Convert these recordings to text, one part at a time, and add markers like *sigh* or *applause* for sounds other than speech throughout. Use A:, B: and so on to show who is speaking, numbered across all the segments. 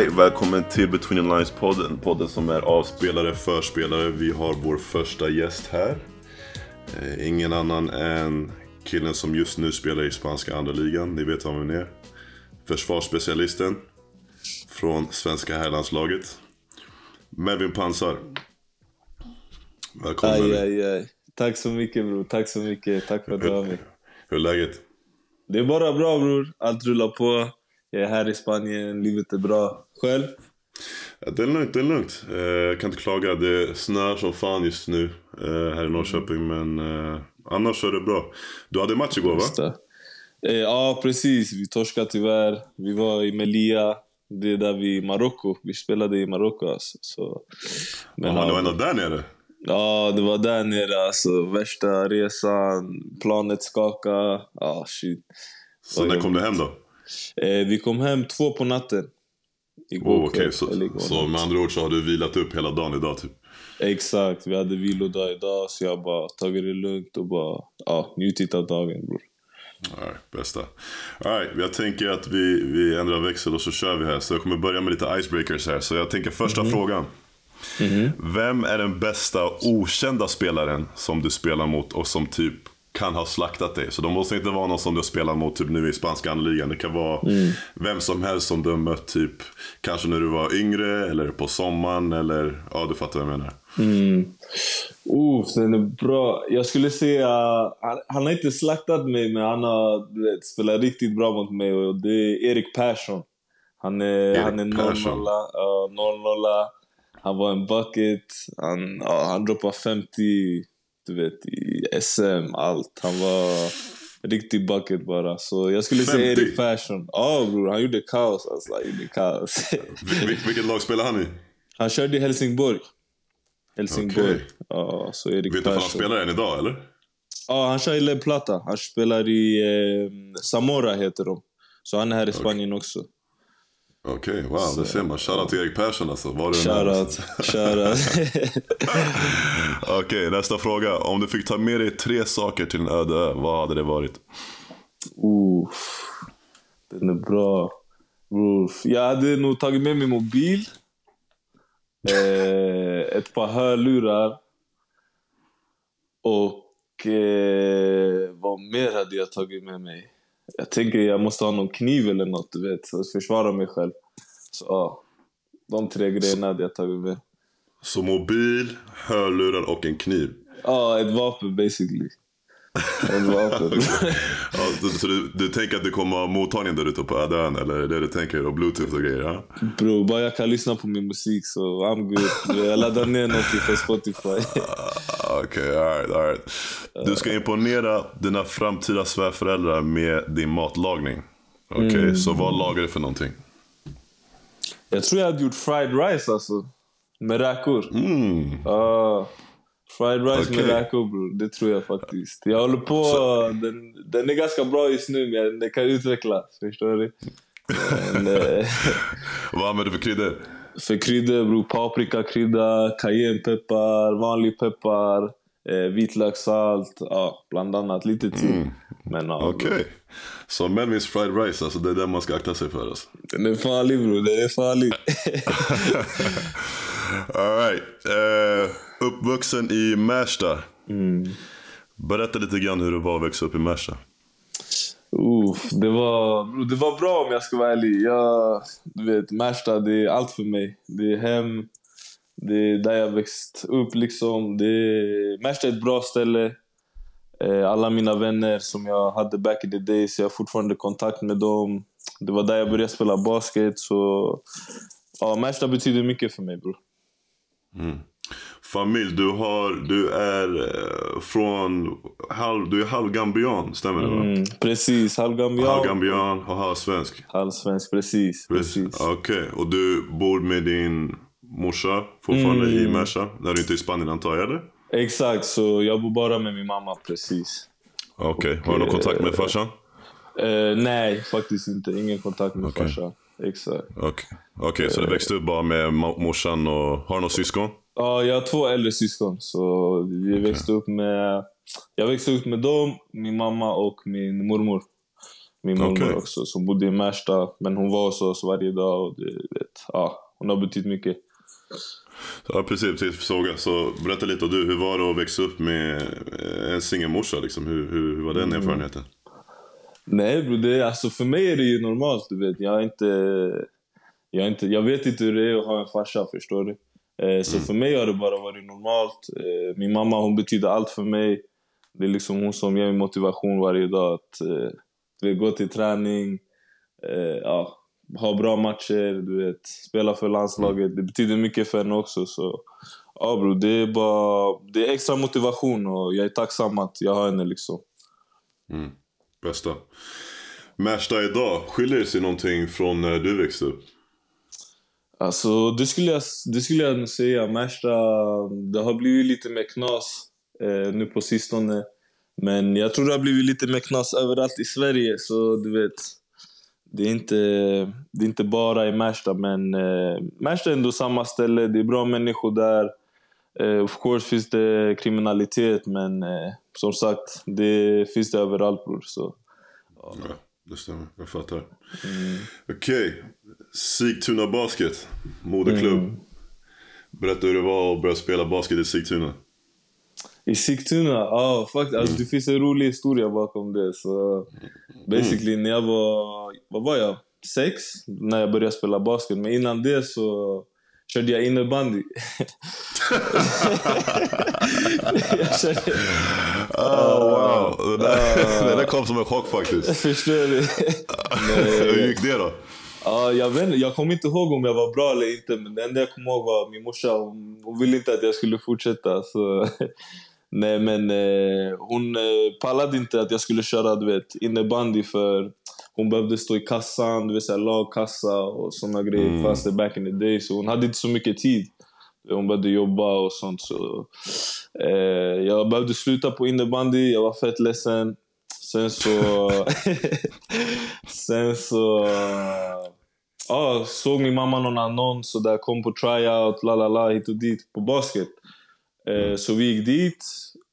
A: Alright, välkommen till Between the Lines-podden. Podden som är avspelare, förspelare. Vi har vår första gäst här. Eh, ingen annan än killen som just nu spelar i spanska andra ligan. Ni vet vem han är. Försvarsspecialisten från svenska herrlandslaget. Melvin Pansar. Välkommen
B: Aj, aj, aj. Tack så mycket bror, tack så mycket. Tack för att du har mig.
A: Hur är läget?
B: Det är bara bra bror. Allt rullar på. Jag är här i Spanien, livet är bra. Själv?
A: Ja, det är lugnt, det är lugnt. Eh, Jag kan inte klaga. Det snöar som fan just nu eh, här i Norrköping. Men eh, annars så är det bra. Du hade match igår va?
B: Det. Ja, precis. Vi torskade tyvärr. Vi var i Melilla. Det är där vi i Marocko. Vi spelade i Marocko alltså. Så, men,
A: Jaha, du var ändå där nere?
B: ja, det var där nere alltså. Värsta resan. Planet skakade. Ja, shit.
A: Så när kom du hem då?
B: Eh, vi kom hem två på natten. Igår
A: Oh,
B: kväll,
A: så, så med andra ord så har du vilat upp hela dagen idag typ?
B: Exakt, vi hade vilodag idag så jag bara tagit det lugnt och bara ja, njutit av dagen bror.
A: Alright, bästa. Alright, jag tänker att vi, vi ändrar växel och så kör vi här. Så jag kommer börja med lite icebreakers här. Så jag tänker första
B: Mhm.
A: frågan. Vem är den bästa okända spelaren som du spelar mot och som typ kan ha slaktat dig? Så de måste inte vara någon som du har spelat mot typ nu i spanska ligan. Det kan vara
B: Mm.
A: vem som helst som du mött typ kanske när du var yngre eller på sommaren eller ja du fattar vad jag menar.
B: Mm. Oh, den är bra. Jag skulle säga, han, han har inte slaktat mig men han har du vet, spelat riktigt bra mot mig och det är Erik Persson. Han är, han är 0-0,
A: Persson.
B: ja, 0-0. Han var en bucket, han, ja, han droppade 50 du vet, i SM, allt. Han var riktig bucket bara. Så jag skulle säga
A: 50?
B: Erik Persson. Ja bror, han gjorde kaos alltså. Han gjorde kaos.
A: Vil- vil- vilket lag spelar han i?
B: han körde i Helsingborg. Helsingborg.
A: Okej.
B: Ja, så Erik
A: Vet du om han spelar än idag eller?
B: Ja, han kör i Le Plata. Han spelar i eh, Zamora heter de. Så han är här i Spanien också.
A: Okej, wow, det ser man. Shoutout till Erik Persson alltså. Var du
B: Shoutout. Shoutout. *laughs*
A: Okej, nästa fråga. Om du fick ta med dig tre saker till en öde ö, vad hade det varit?
B: Uff, den är bra. Bror, jag hade nog tagit med min mobil. Eh, ett par hörlurar. Och eh, vad mer hade jag tagit med mig? Jag tänker jag måste ha någon kniv eller något, du vet, att försvara mig själv. Så ja, de tre grejerna hade jag tagit med.
A: Så mobil, hörlurar och en kniv.
B: Ja, ett vapen basically. Ett vapen. *laughs*
A: Ja, så du, du tänker att du kommer ha mottagning där ute på öde ön, eller är det du tänker? Och bluetooth och grejer? Ja?
B: Bro, bara jag kan lyssna på min musik så I'm good. Jag laddar ner något från Spotify.
A: Ah, Okej, alright, alright. Du ska imponera dina framtida svärföräldrar med din matlagning. Okej, så vad lagar du för någonting?
B: Jag tror jag hade gjort fried rice alltså. Med räkor.
A: Mm.
B: Ja. Fried rice med
A: Okej.
B: räkor bror. Det tror jag faktiskt. Jag håller på. Den, den är ganska bra just nu men den kan utvecklas. Förstår du? Men, eh, *laughs*
A: Vad använder du för kryddor?
B: för kryddor bror. Paprikakrydda, cayennepeppar, vanlig peppar, eh, vitlökssalt. Ja, bland annat. Lite till. Men ja,
A: Okej.
B: bror.
A: Så Melvins fried rice, alltså det är det man ska akta sig för alltså.
B: Den är farlig bror. Den är farlig. *laughs*
A: Alright. Uh, uppvuxen i Märsta. Berätta lite grann hur det var att växa upp i Märsta.
B: Uff, det, var, det var bra om jag ska vara ärlig. Jag, du vet, Märsta, det är allt för mig. Det är hem, det är där jag växt upp. Liksom. Det är, Märsta är ett bra ställe. Eh, Alla mina vänner som jag hade back in the days, jag har fortfarande kontakt med dem. Det var där jag började spela basket. Så ja, Märsta betyder mycket för mig bror.
A: Familj, du, har, du är eh, från halv, du är halvgambian, stämmer det va?
B: Mm, precis, halvgambian.
A: Halvgambian och halvsvensk.
B: Halvsvensk, precis. precis.
A: Okej, och du bor med din morsa fortfarande i Märsta? När du inte är i Spanien antar jag eller?
B: Exakt, så jag bor bara med min mamma, precis.
A: Okej, har du någon kontakt med farsan?
B: Eh, nej, faktiskt inte. Ingen kontakt med
A: Okej.
B: farsan. Exakt.
A: Okej, Okej, så du växte upp bara med mo- morsan och har du några syskon?
B: Ja, jag har två äldre syskon. Så vi växte upp med... Jag växte upp med dem, min mamma och min mormor. Min mormor
A: Okej.
B: också, som bodde i Märsta. Men hon var hos oss varje dag och det, vet, ja, hon har betytt mycket.
A: Ja, precis. precis fråga. Så berätta lite, och du, hur var det att växa upp med eh, en singelmorsa? Liksom? Hur, hur, hur var den
B: Mm.
A: erfarenheten?
B: Nej bro, det, är- alltså för mig är det ju normalt. Du vet. Jag, är inte, jag, är inte, jag vet inte hur det är att ha en farsa, förstår du? Eh, så för mig har det bara varit normalt. Eh, min mamma hon betyder allt för mig. Det är liksom hon som ger mig motivation varje dag att eh, du vet, gå till träning, eh, ja, ha bra matcher, du vet, spela för landslaget. Det betyder mycket för henne också. Så, ja, bro, det, är bara, det är extra motivation och jag är tacksam att jag har henne. Liksom.
A: Mm. Bästa. Märsta idag, skiljer det sig någonting från när du växte upp?
B: Alltså, det skulle jag, det skulle jag nog säga. Märsta, det har blivit lite mer knas eh, nu på sistone. Men jag tror det har blivit lite mer knas överallt i Sverige. Så du vet, det är inte, det är inte bara i Märsta. Men eh, Märsta är ändå samma ställe. Det är bra människor där. Eh, of course finns det kriminalitet, men eh, som sagt, det finns det överallt bror. Så,
A: Ja, det stämmer. Jag fattar.
B: mm.
A: Okej. Sigtuna Basket, moderklubb.
B: Mm.
A: Berätta hur det var att börja spela basket i Sigtuna.
B: I Sigtuna? Ja, faktiskt. Alltså, det finns en rolig historia bakom det. Så basically, när jag var... Vad var jag? Sex? När jag började spela basket. Men innan det så körde jag innebandy. *laughs* jag körde...
A: Oh, wow. Det där,
B: Ah. *laughs*
A: det där kom som en chock faktiskt.
B: Förstår du? *laughs*
A: Hur gick det då?
B: Ja, jag, vet, jag kommer inte ihåg om jag var bra eller inte, men det enda jag kommer ihåg var min morsa. Hon, hon ville inte att jag skulle fortsätta. Så. *laughs* Nej, men eh, hon eh, pallade inte att jag skulle köra du vet, innebandy för hon behövde stå i kassan, du vet, så här, lagkassa och såna grejer.
A: Mm.
B: Fanns det back in the day. Så hon hade inte så mycket tid. Hon behövde jobba och sånt. Så, eh, jag behövde sluta på innebandy. Jag var fett ledsen. Sen så... *laughs* sen så... Ja, såg min mamma någon annons och där kom på tryout, la la la, hit och dit på basket. Eh, så vi gick dit,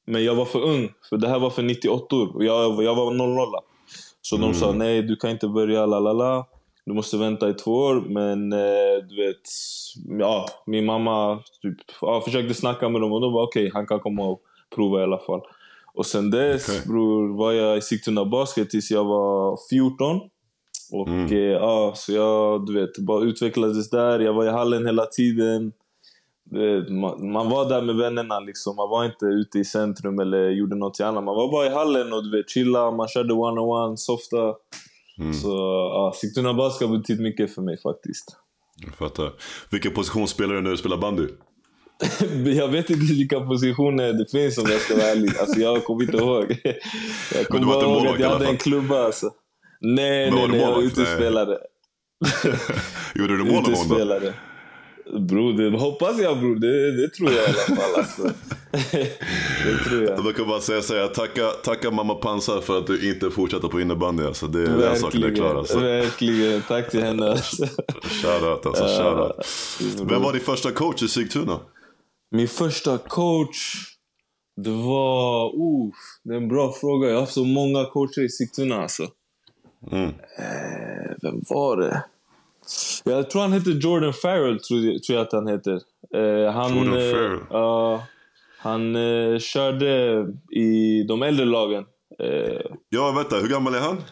B: men jag var för ung. För det här var för 98 och jag, jag var 00 Så de sa nej, du kan inte börja, la la la. Du måste vänta i två år. Men eh, du vet, ja, min mamma typ, ja, försökte snacka med dem och de var okej, han kan komma och prova i alla fall. Och sen dess
A: Okej.
B: bror, var jag i Sigtuna Basket tills jag var 14. Och
A: Mm.
B: eh, ja, så jag du vet, bara utvecklades där. Jag var i hallen hela tiden. Man, man var där med vännerna. Liksom. Man var inte ute i centrum eller gjorde något annat. Man var bara i hallen och du vet, chilla. Man körde one-on-one, softa.
A: Mm.
B: Så ja, Sigtuna Basket har betytt mycket för mig faktiskt.
A: Jag fattar. Vilken position spelar du när du spelar bandy? *laughs*
B: Jag vet inte vilka positioner det finns om jag ska vara ärlig. Alltså, jag kommer inte ihåg. Jag kommer bara ihåg att jag hade en klubba. Alltså. Nej, nej, nej. Jag var utespelare. *laughs*
A: Gjorde du mål någon gång då?
B: Bror, det hoppas jag bror. Det, det tror jag i alla fall. Alltså. *laughs* det tror jag.
A: Jag kan bara säga så här, tacka, tacka mamma Pansar för att du inte fortsätter på innebandy. Alltså, det, den saken är klar. Alltså.
B: verkligen. Tack till henne. Alltså.
A: Shoutout alltså, shoutout.
B: Ja,
A: Vem var din första coach i Sigtuna?
B: Min första coach, det var... Uh, det är en bra fråga. Jag har haft så många coacher i Sigtuna. Alltså.
A: Mm.
B: Eh, vem var det? Jag tror han heter Jordan Farrell, tror jag, tror jag att han heter. Eh, han,
A: Jordan
B: eh,
A: Farrell.
B: ja, han eh, körde i de äldre lagen. Eh,
A: Ja, vänta, hur gammal är han?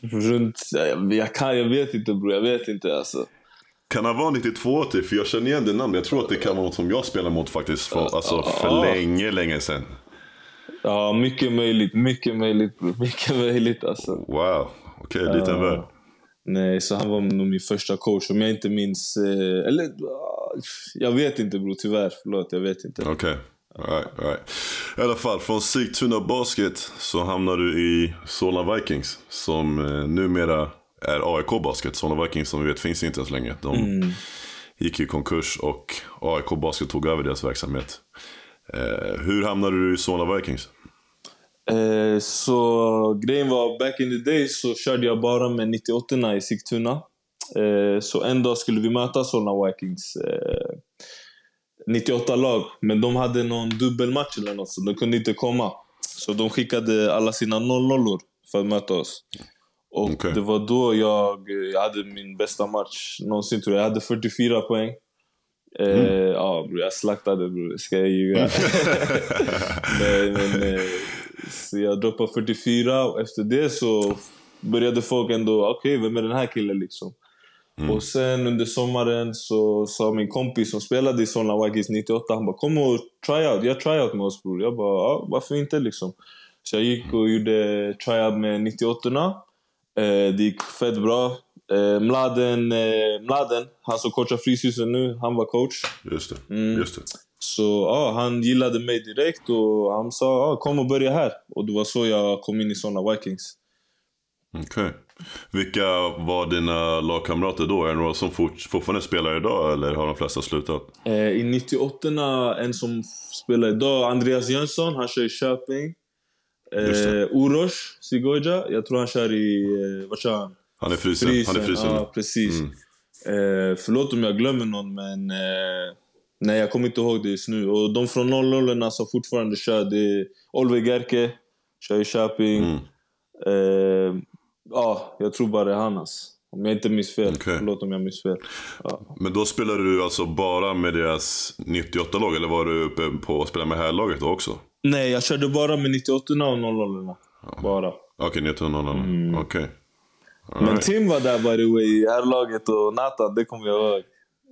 B: runt... Jag, jag, kan, jag vet inte bror, jag vet inte alltså.
A: Kan han vara 92 typ? För jag känner igen det namnet. Jag tror att det kan vara något som jag spelar mot faktiskt. För, alltså för
B: Ja.
A: länge, länge sedan.
B: Ja, mycket möjligt, mycket möjligt. Mycket möjligt alltså.
A: Wow, okej, liten
B: Ja.
A: värld.
B: Nej, så han var nog min första coach. Om jag inte minns... Eh, eller... ah, Jag vet inte bror, tyvärr. Förlåt, jag vet inte.
A: Okej, alright, alright. I alla fall, från Sigtuna Basket så hamnar du i Solna Vikings. Som eh, numera är AIK Basket. Solna Vikings som vi vet finns inte ens länge. De
B: Mm.
A: gick i konkurs och AIK Basket tog över deras verksamhet. Eh, hur hamnade du i Solna Vikings?
B: Eh, så grejen var, back in the days så körde jag bara med 98 i Sigtuna. Eh, så en dag skulle vi möta Solna Vikings. Eh, 98 lag, men de hade någon dubbelmatch eller något så de kunde inte komma. Så de skickade alla sina 00 för att möta oss. Och
A: Okej.
B: det var då jag, eh, jag hade min bästa match någonsin tror jag. Jag hade 44 poäng. Eh,
A: Mm.
B: Ja bror, jag slaktade bror, ska jag ljuga? *laughs* men, men, eh, så jag droppade 44 och efter det så började folk ändå, okej vem är den här killen liksom? Och sen under sommaren så sa min kompis som spelade i Solna Vikings 98, han bara kom och try out, gör tryout med oss bror. Jag bara, ja, varför inte liksom? Så jag gick och gjorde tryout med 98 eh, Det gick fett bra. Eh, Mladen, eh, Mladen, han som coachar Fryshuset nu, han var coach.
A: Just det.
B: Mm.
A: Just det.
B: Så ja, han gillade mig direkt och han sa ja, kom och börja här. Och det var så jag kom in i Solna Vikings.
A: Okej. Vilka var dina lagkamrater då? Är det några som fort, fortfarande spelar idag eller har de flesta slutat?
B: Eh, I 98 en som spelar idag, Andreas Jönsson, han kör i Köping. Eh. Orosh Sigoja, jag tror han kör i, eh, vad kör han?
A: Han är frysen. Han är frysen.
B: Ja, precis.
A: Mm.
B: Eh, förlåt om jag glömmer någon, men eh, nej, jag kommer inte ihåg det just nu. Och de från 00 som fortfarande kör, det är Oliver Gerke, kör i Köping.
A: Mm.
B: Eh, ja, jag tror bara det är han alltså. Om jag inte minns fel.
A: Okej.
B: Förlåt om jag minns fel. Ja.
A: Men då spelade du alltså bara med deras 98-lag eller var du uppe på att spela med här-laget då också?
B: Nej, jag körde bara med 98 och 00 Bara.
A: Okej, 98
B: Mm.
A: Okej.
B: Men
A: Alright.
B: Tim var där by the way, i herrlaget och Nathan, det kommer jag ihåg.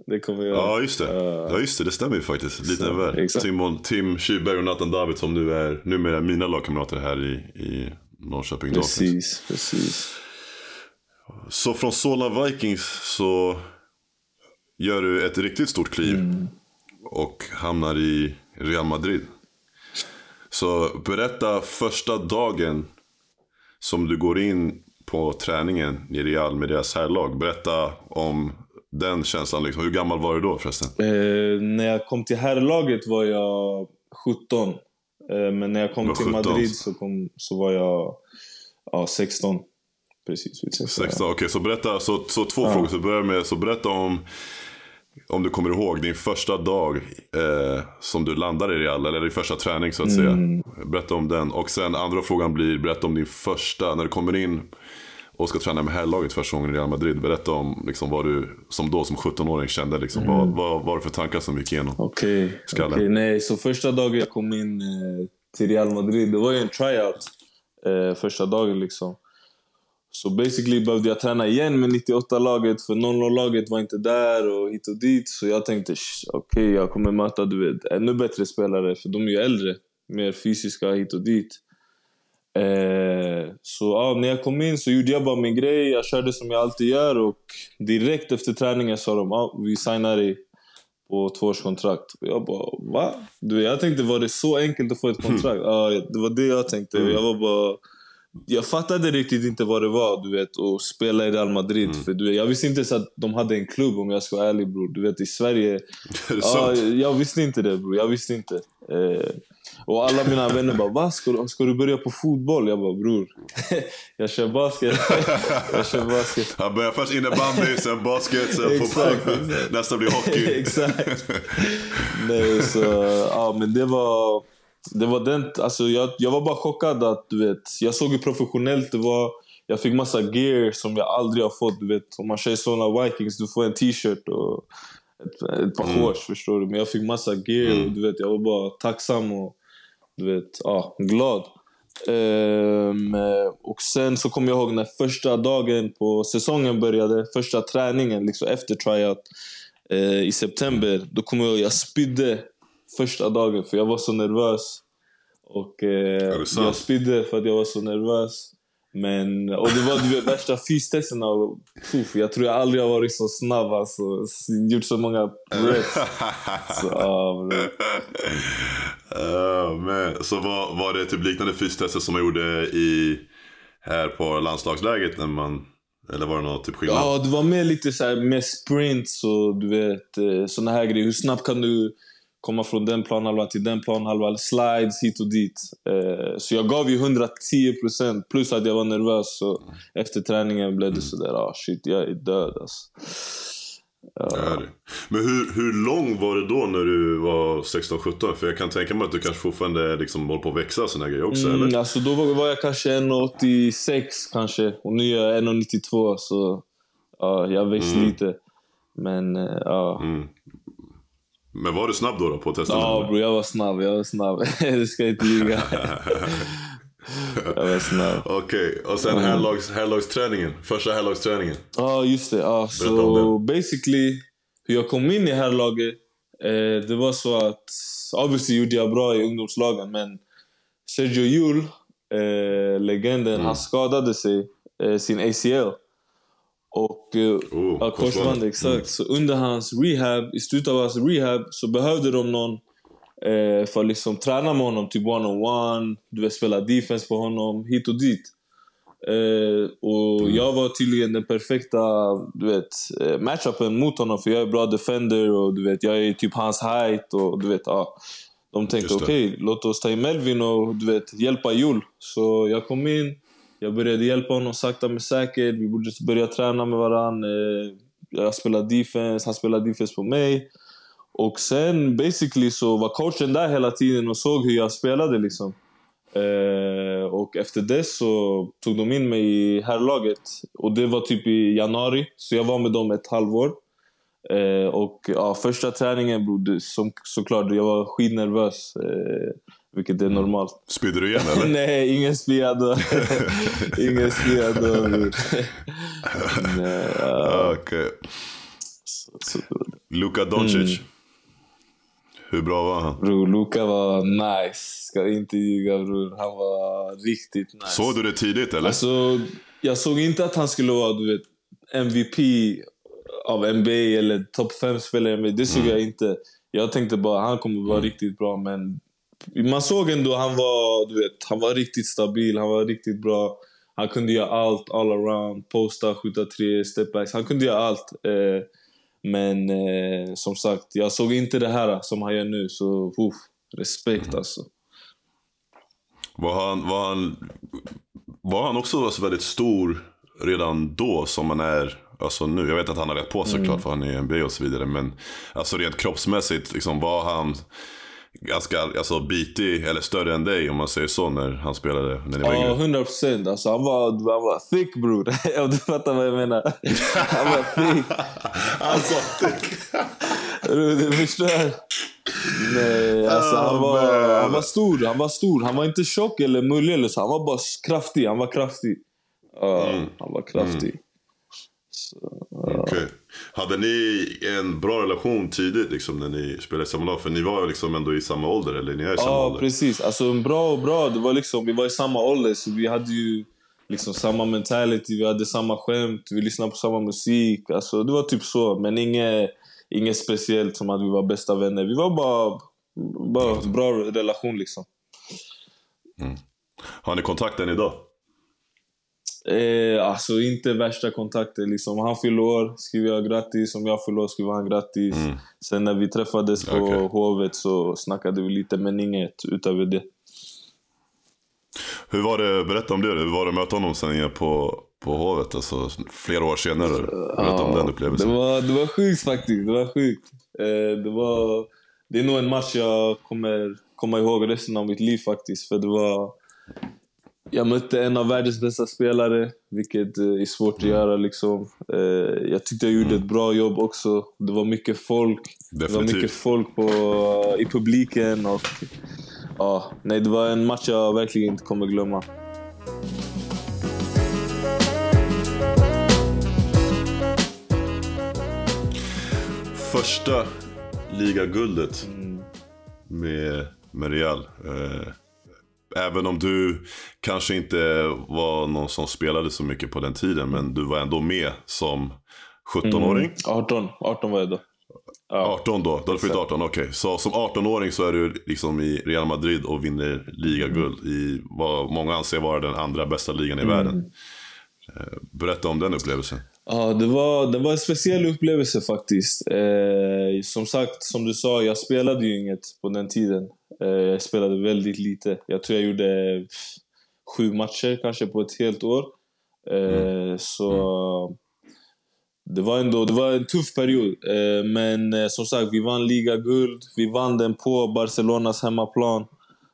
B: Det kommer jag.
A: Ja, just det. Ja, just det. Det stämmer ju faktiskt. Lite väl. Simon, Tim Kyberg och Nathan David som nu är numera mina lagkamrater här i, i Norrköping Dolphins.
B: Precis, precis.
A: Så från Solna Vikings så gör du ett riktigt stort kliv
B: Mm.
A: och hamnar i Real Madrid. Så berätta första dagen som du går in på träningen i Real med deras herrlag. Berätta om den känslan. Liksom. Hur gammal var du då förresten?
B: Eh, när jag kom till herrlaget var jag 17. Eh, men när jag kom till
A: 17.
B: Madrid så, kom, så var jag ja, 16. Precis, vid 16.
A: 16, okej så berätta, så, så två frågor. Så börjar med, så berätta om, om du kommer ihåg din första dag eh, som du landade i Real, eller din första träning så att säga. Berätta om den. Och sen andra frågan blir, berätta om din första, när du kommer in och ska träna med herrlaget första gången i Real Madrid. Berätta om liksom, vad du som då som 17-åring kände. Liksom, vad, vad, vad var det för tankar som gick igenom?
B: Okej,
A: Skallen.
B: okej. nej. Så första dagen jag kom in eh, till Real Madrid, det var ju en tryout. Eh, första dagen liksom. Så basically behövde jag träna igen med 98-laget för 00-laget var inte där och hit och dit. Så jag tänkte, "Sh, okej jag kommer möta du vet, ännu bättre spelare för de är ju äldre. Mer fysiska hit och dit. Eh, så ja, när jag kom in så gjorde jag bara min grej. Jag körde som jag alltid gör och direkt efter träningen sa de ah, vi signar dig på tvåårskontrakt. Och jag bara, va? Du, jag tänkte, var det så enkelt att få ett kontrakt? Ja, det var det jag tänkte. Jag var bara... Jag fattade riktigt inte vad det var, du vet, att spela i Real Madrid. För du vet, jag visste inte ens att de hade en klubb, om jag ska vara ärlig bror. Du vet, i Sverige... *laughs* Ja, jag visste inte det bror, jag visste inte. Eh, och alla mina vänner bara, va? Ska du, ska du börja på fotboll? Jag bara, bror, *laughs* jag kör basket. *laughs* jag kör basket.
A: Han börjar först innebandy, sen basket, sen fotboll.
B: exakt.
A: Nästa blir hockey.
B: Exakt. Nej, så, ja, men det var, det var den, alltså jag, jag var bara chockad att du vet, jag såg hur professionellt det var. Jag fick massa gear som jag aldrig har fått. Du vet, om man kör såna Vikings, du får en t-shirt och ett, ett par shorts, förstår du. Men jag fick massa gear och du vet, jag var bara tacksam och du vet, ja, glad. Eh, och sen så kommer jag ihåg när första dagen på säsongen började, första träningen liksom efter tryout eh, i september. Då kommer jag ihåg jag spydde första dagen för jag var så nervös. Och eh, jag spydde för att jag var så nervös. Men, och det var vet, värsta fystesterna. och, puff, Jag tror jag aldrig har varit så snabb alltså. Gjort så många reps. *laughs* Så, bro.
A: Ja, men, så var, var det typ liknande fystester som man gjorde i, här på landslagsläget? När man, eller var det någon typ skillnad?
B: Ja, det var mer lite så här, med sprints och du vet, eh, såna här grejer. Hur snabbt kan du komma från den planhalvan till den planhalvan? Slides hit och dit. Eh, Så jag gav ju 110% plus att jag var nervös. Så efter träningen blev det sådär, ah shit, jag är död alltså.
A: Ja. Det är det. Men hur, hur lång var det då när du var 16-17? För jag kan tänka mig att du kanske fortfarande liksom håller på att växa och såna grejer också,
B: Mm,
A: eller?
B: alltså då var, var jag kanske 1,86 kanske. Och nu är jag 1,92 så ja, jag växte
A: Mm.
B: lite. Men eh, ja.
A: Mm. Men var du snabb då, då på testen?
B: Ja
A: eller?
B: bror, jag var snabb. Jag var snabb. *laughs* det ska inte ljuga. jag var snabb.
A: Okej, och sen herrlags, herrlagsträningen. Första herrlagsträningen.
B: Ja, just det. Ja,
A: om
B: så basically, hur jag kom in i herrlaget, eh, det var så att... Obviously gjorde jag bra i ungdomslagen, men Sergio Hjul, eh, legenden,
A: Mm.
B: han skadade sig, eh, sin ACL. Och... Eh,
A: Oh,
B: Ja, korsband, exakt. Så under hans rehab, i slutet av hans rehab, så behövde de någon eh, för att liksom träna med honom, typ one-on-one, du vet, spela defense på honom, hit och dit. Eh, och jag var tydligen den perfekta du vet, eh, matchupen mot honom, för jag är bra defender och du vet, jag är typ hans height och du vet, ja. De tänkte okej, låt oss ta in Melvin och du vet, hjälpa Jul. Så jag kom in, jag började hjälpa honom sakta men säkert. Vi borde börja träna med varandra. Eh, jag spelade defense, han spelade defense på mig. Och sen basically så var coachen där hela tiden och såg hur jag spelade liksom. Eh, och efter det så tog de in mig i herrlaget. Och det var typ i januari, så jag var med dem ett halvår. Eh, och ja, första träningen bror, det- som, såklart, jag var skitnervös. Eh, vilket är normalt.
A: Spydde du igen eller? *laughs*
B: Nej, ingen spya *laughs* då. ingen spya *laughs* då.
A: Okej. Luka Doncic.
B: Mm.
A: Hur bra var han?
B: bror, Luka var nice. Ska inte ljuga bror. Han var riktigt nice.
A: Såg du det tidigt eller?
B: Alltså, jag såg inte att han skulle vara du vet, MVP av NBA eller topp 5-spelare i NBA. Det såg jag inte. Jag tänkte bara han kommer vara riktigt bra, men man såg ändå han var, du vet, han var riktigt stabil, han var riktigt bra. Han kunde göra allt, all around. Posta, skjuta tre, stepbacks. Han kunde göra allt. Eh, men eh, som sagt, jag såg inte det här som han gör nu. Så uff, respekt alltså.
A: Var han, var han, var han också så väldigt stor redan då som han är alltså nu? Jag vet att han har rätt på sig
B: Mm.
A: klart för han är i NBA och så vidare. Men alltså rent kroppsmässigt, liksom, var han ganska alltså, bitig eller större än dig om man säger så när han spelade när ni var
B: Ja,
A: yngre?
B: 100 procent. Alltså, han, var, han var thick bror. *laughs* Om du fattar vad jag menar. Han var thick. *laughs*
A: Alltså,
B: Du, du förstår? Nej, alltså han var, han var stor. Han var stor. Han var inte tjock eller mullig eller så. Han var bara kraftig. Han var kraftig. Ja,
A: Mm.
B: Han var kraftig.
A: Okej. Hade ni en bra relation tidigt liksom, när ni spelade i samma lag? För ni var liksom ändå i samma ålder, eller ni är i samma
B: Ja,
A: ålder.
B: precis. Alltså en bra och bra. Det var liksom, vi var i samma ålder, så vi hade ju liksom samma mentality, vi hade samma skämt, vi lyssnade på samma musik. Alltså det var typ så, men inget, inget speciellt som att vi var bästa vänner. Vi var bara, bara en bra relation liksom.
A: Har ni kontakt än idag?
B: Eh, alltså inte värsta kontakter. Liksom. Han fyller år, skriver jag grattis. Om jag fyller år skriver han grattis. Sen när vi träffades på
A: Okej.
B: Hovet så snackade vi lite, men inget utöver det.
A: Hur var det, berätta om det. Hur var det att möta honom sen på, på Hovet? Alltså, flera år senare. Berätta om den
B: Det
A: upplevelsen.
B: var, det var sjukt faktiskt. Det var sjukt. Eh, det, var, det är nog en match jag kommer komma ihåg resten av mitt liv faktiskt. För det var... Jag mötte en av världens bästa spelare, vilket eh, är svårt att göra. Liksom. Eh, jag tyckte jag gjorde ett bra jobb också. Det var mycket folk. Det var
A: Definitivt.
B: mycket folk på, i publiken. Och, ja, nej, det var en match jag verkligen inte kommer glömma.
A: Första ligaguldet
B: Mm.
A: med, med Real. Även om du kanske inte var någon som spelade så mycket på den tiden. Men du var ändå med som 17-åring.
B: 18, 18 var jag då. Ja.
A: 18 då? Du fyllt 18, okej. Så som 18-åring så är du liksom i Real Madrid och vinner ligaguld i vad många anser vara den andra bästa ligan i världen. Eh, Berätta om den upplevelsen.
B: Ja, det var, det var en speciell upplevelse faktiskt. Eh, som sagt, som du sa, jag spelade ju inget på den tiden. Eh, jag spelade väldigt lite. Jag tror jag gjorde sju matcher kanske på ett helt år. Eh, Så det var ändå det var en tuff period. Eh, men som sagt, vi vann ligaguld. Vi vann den på Barcelonas hemmaplan.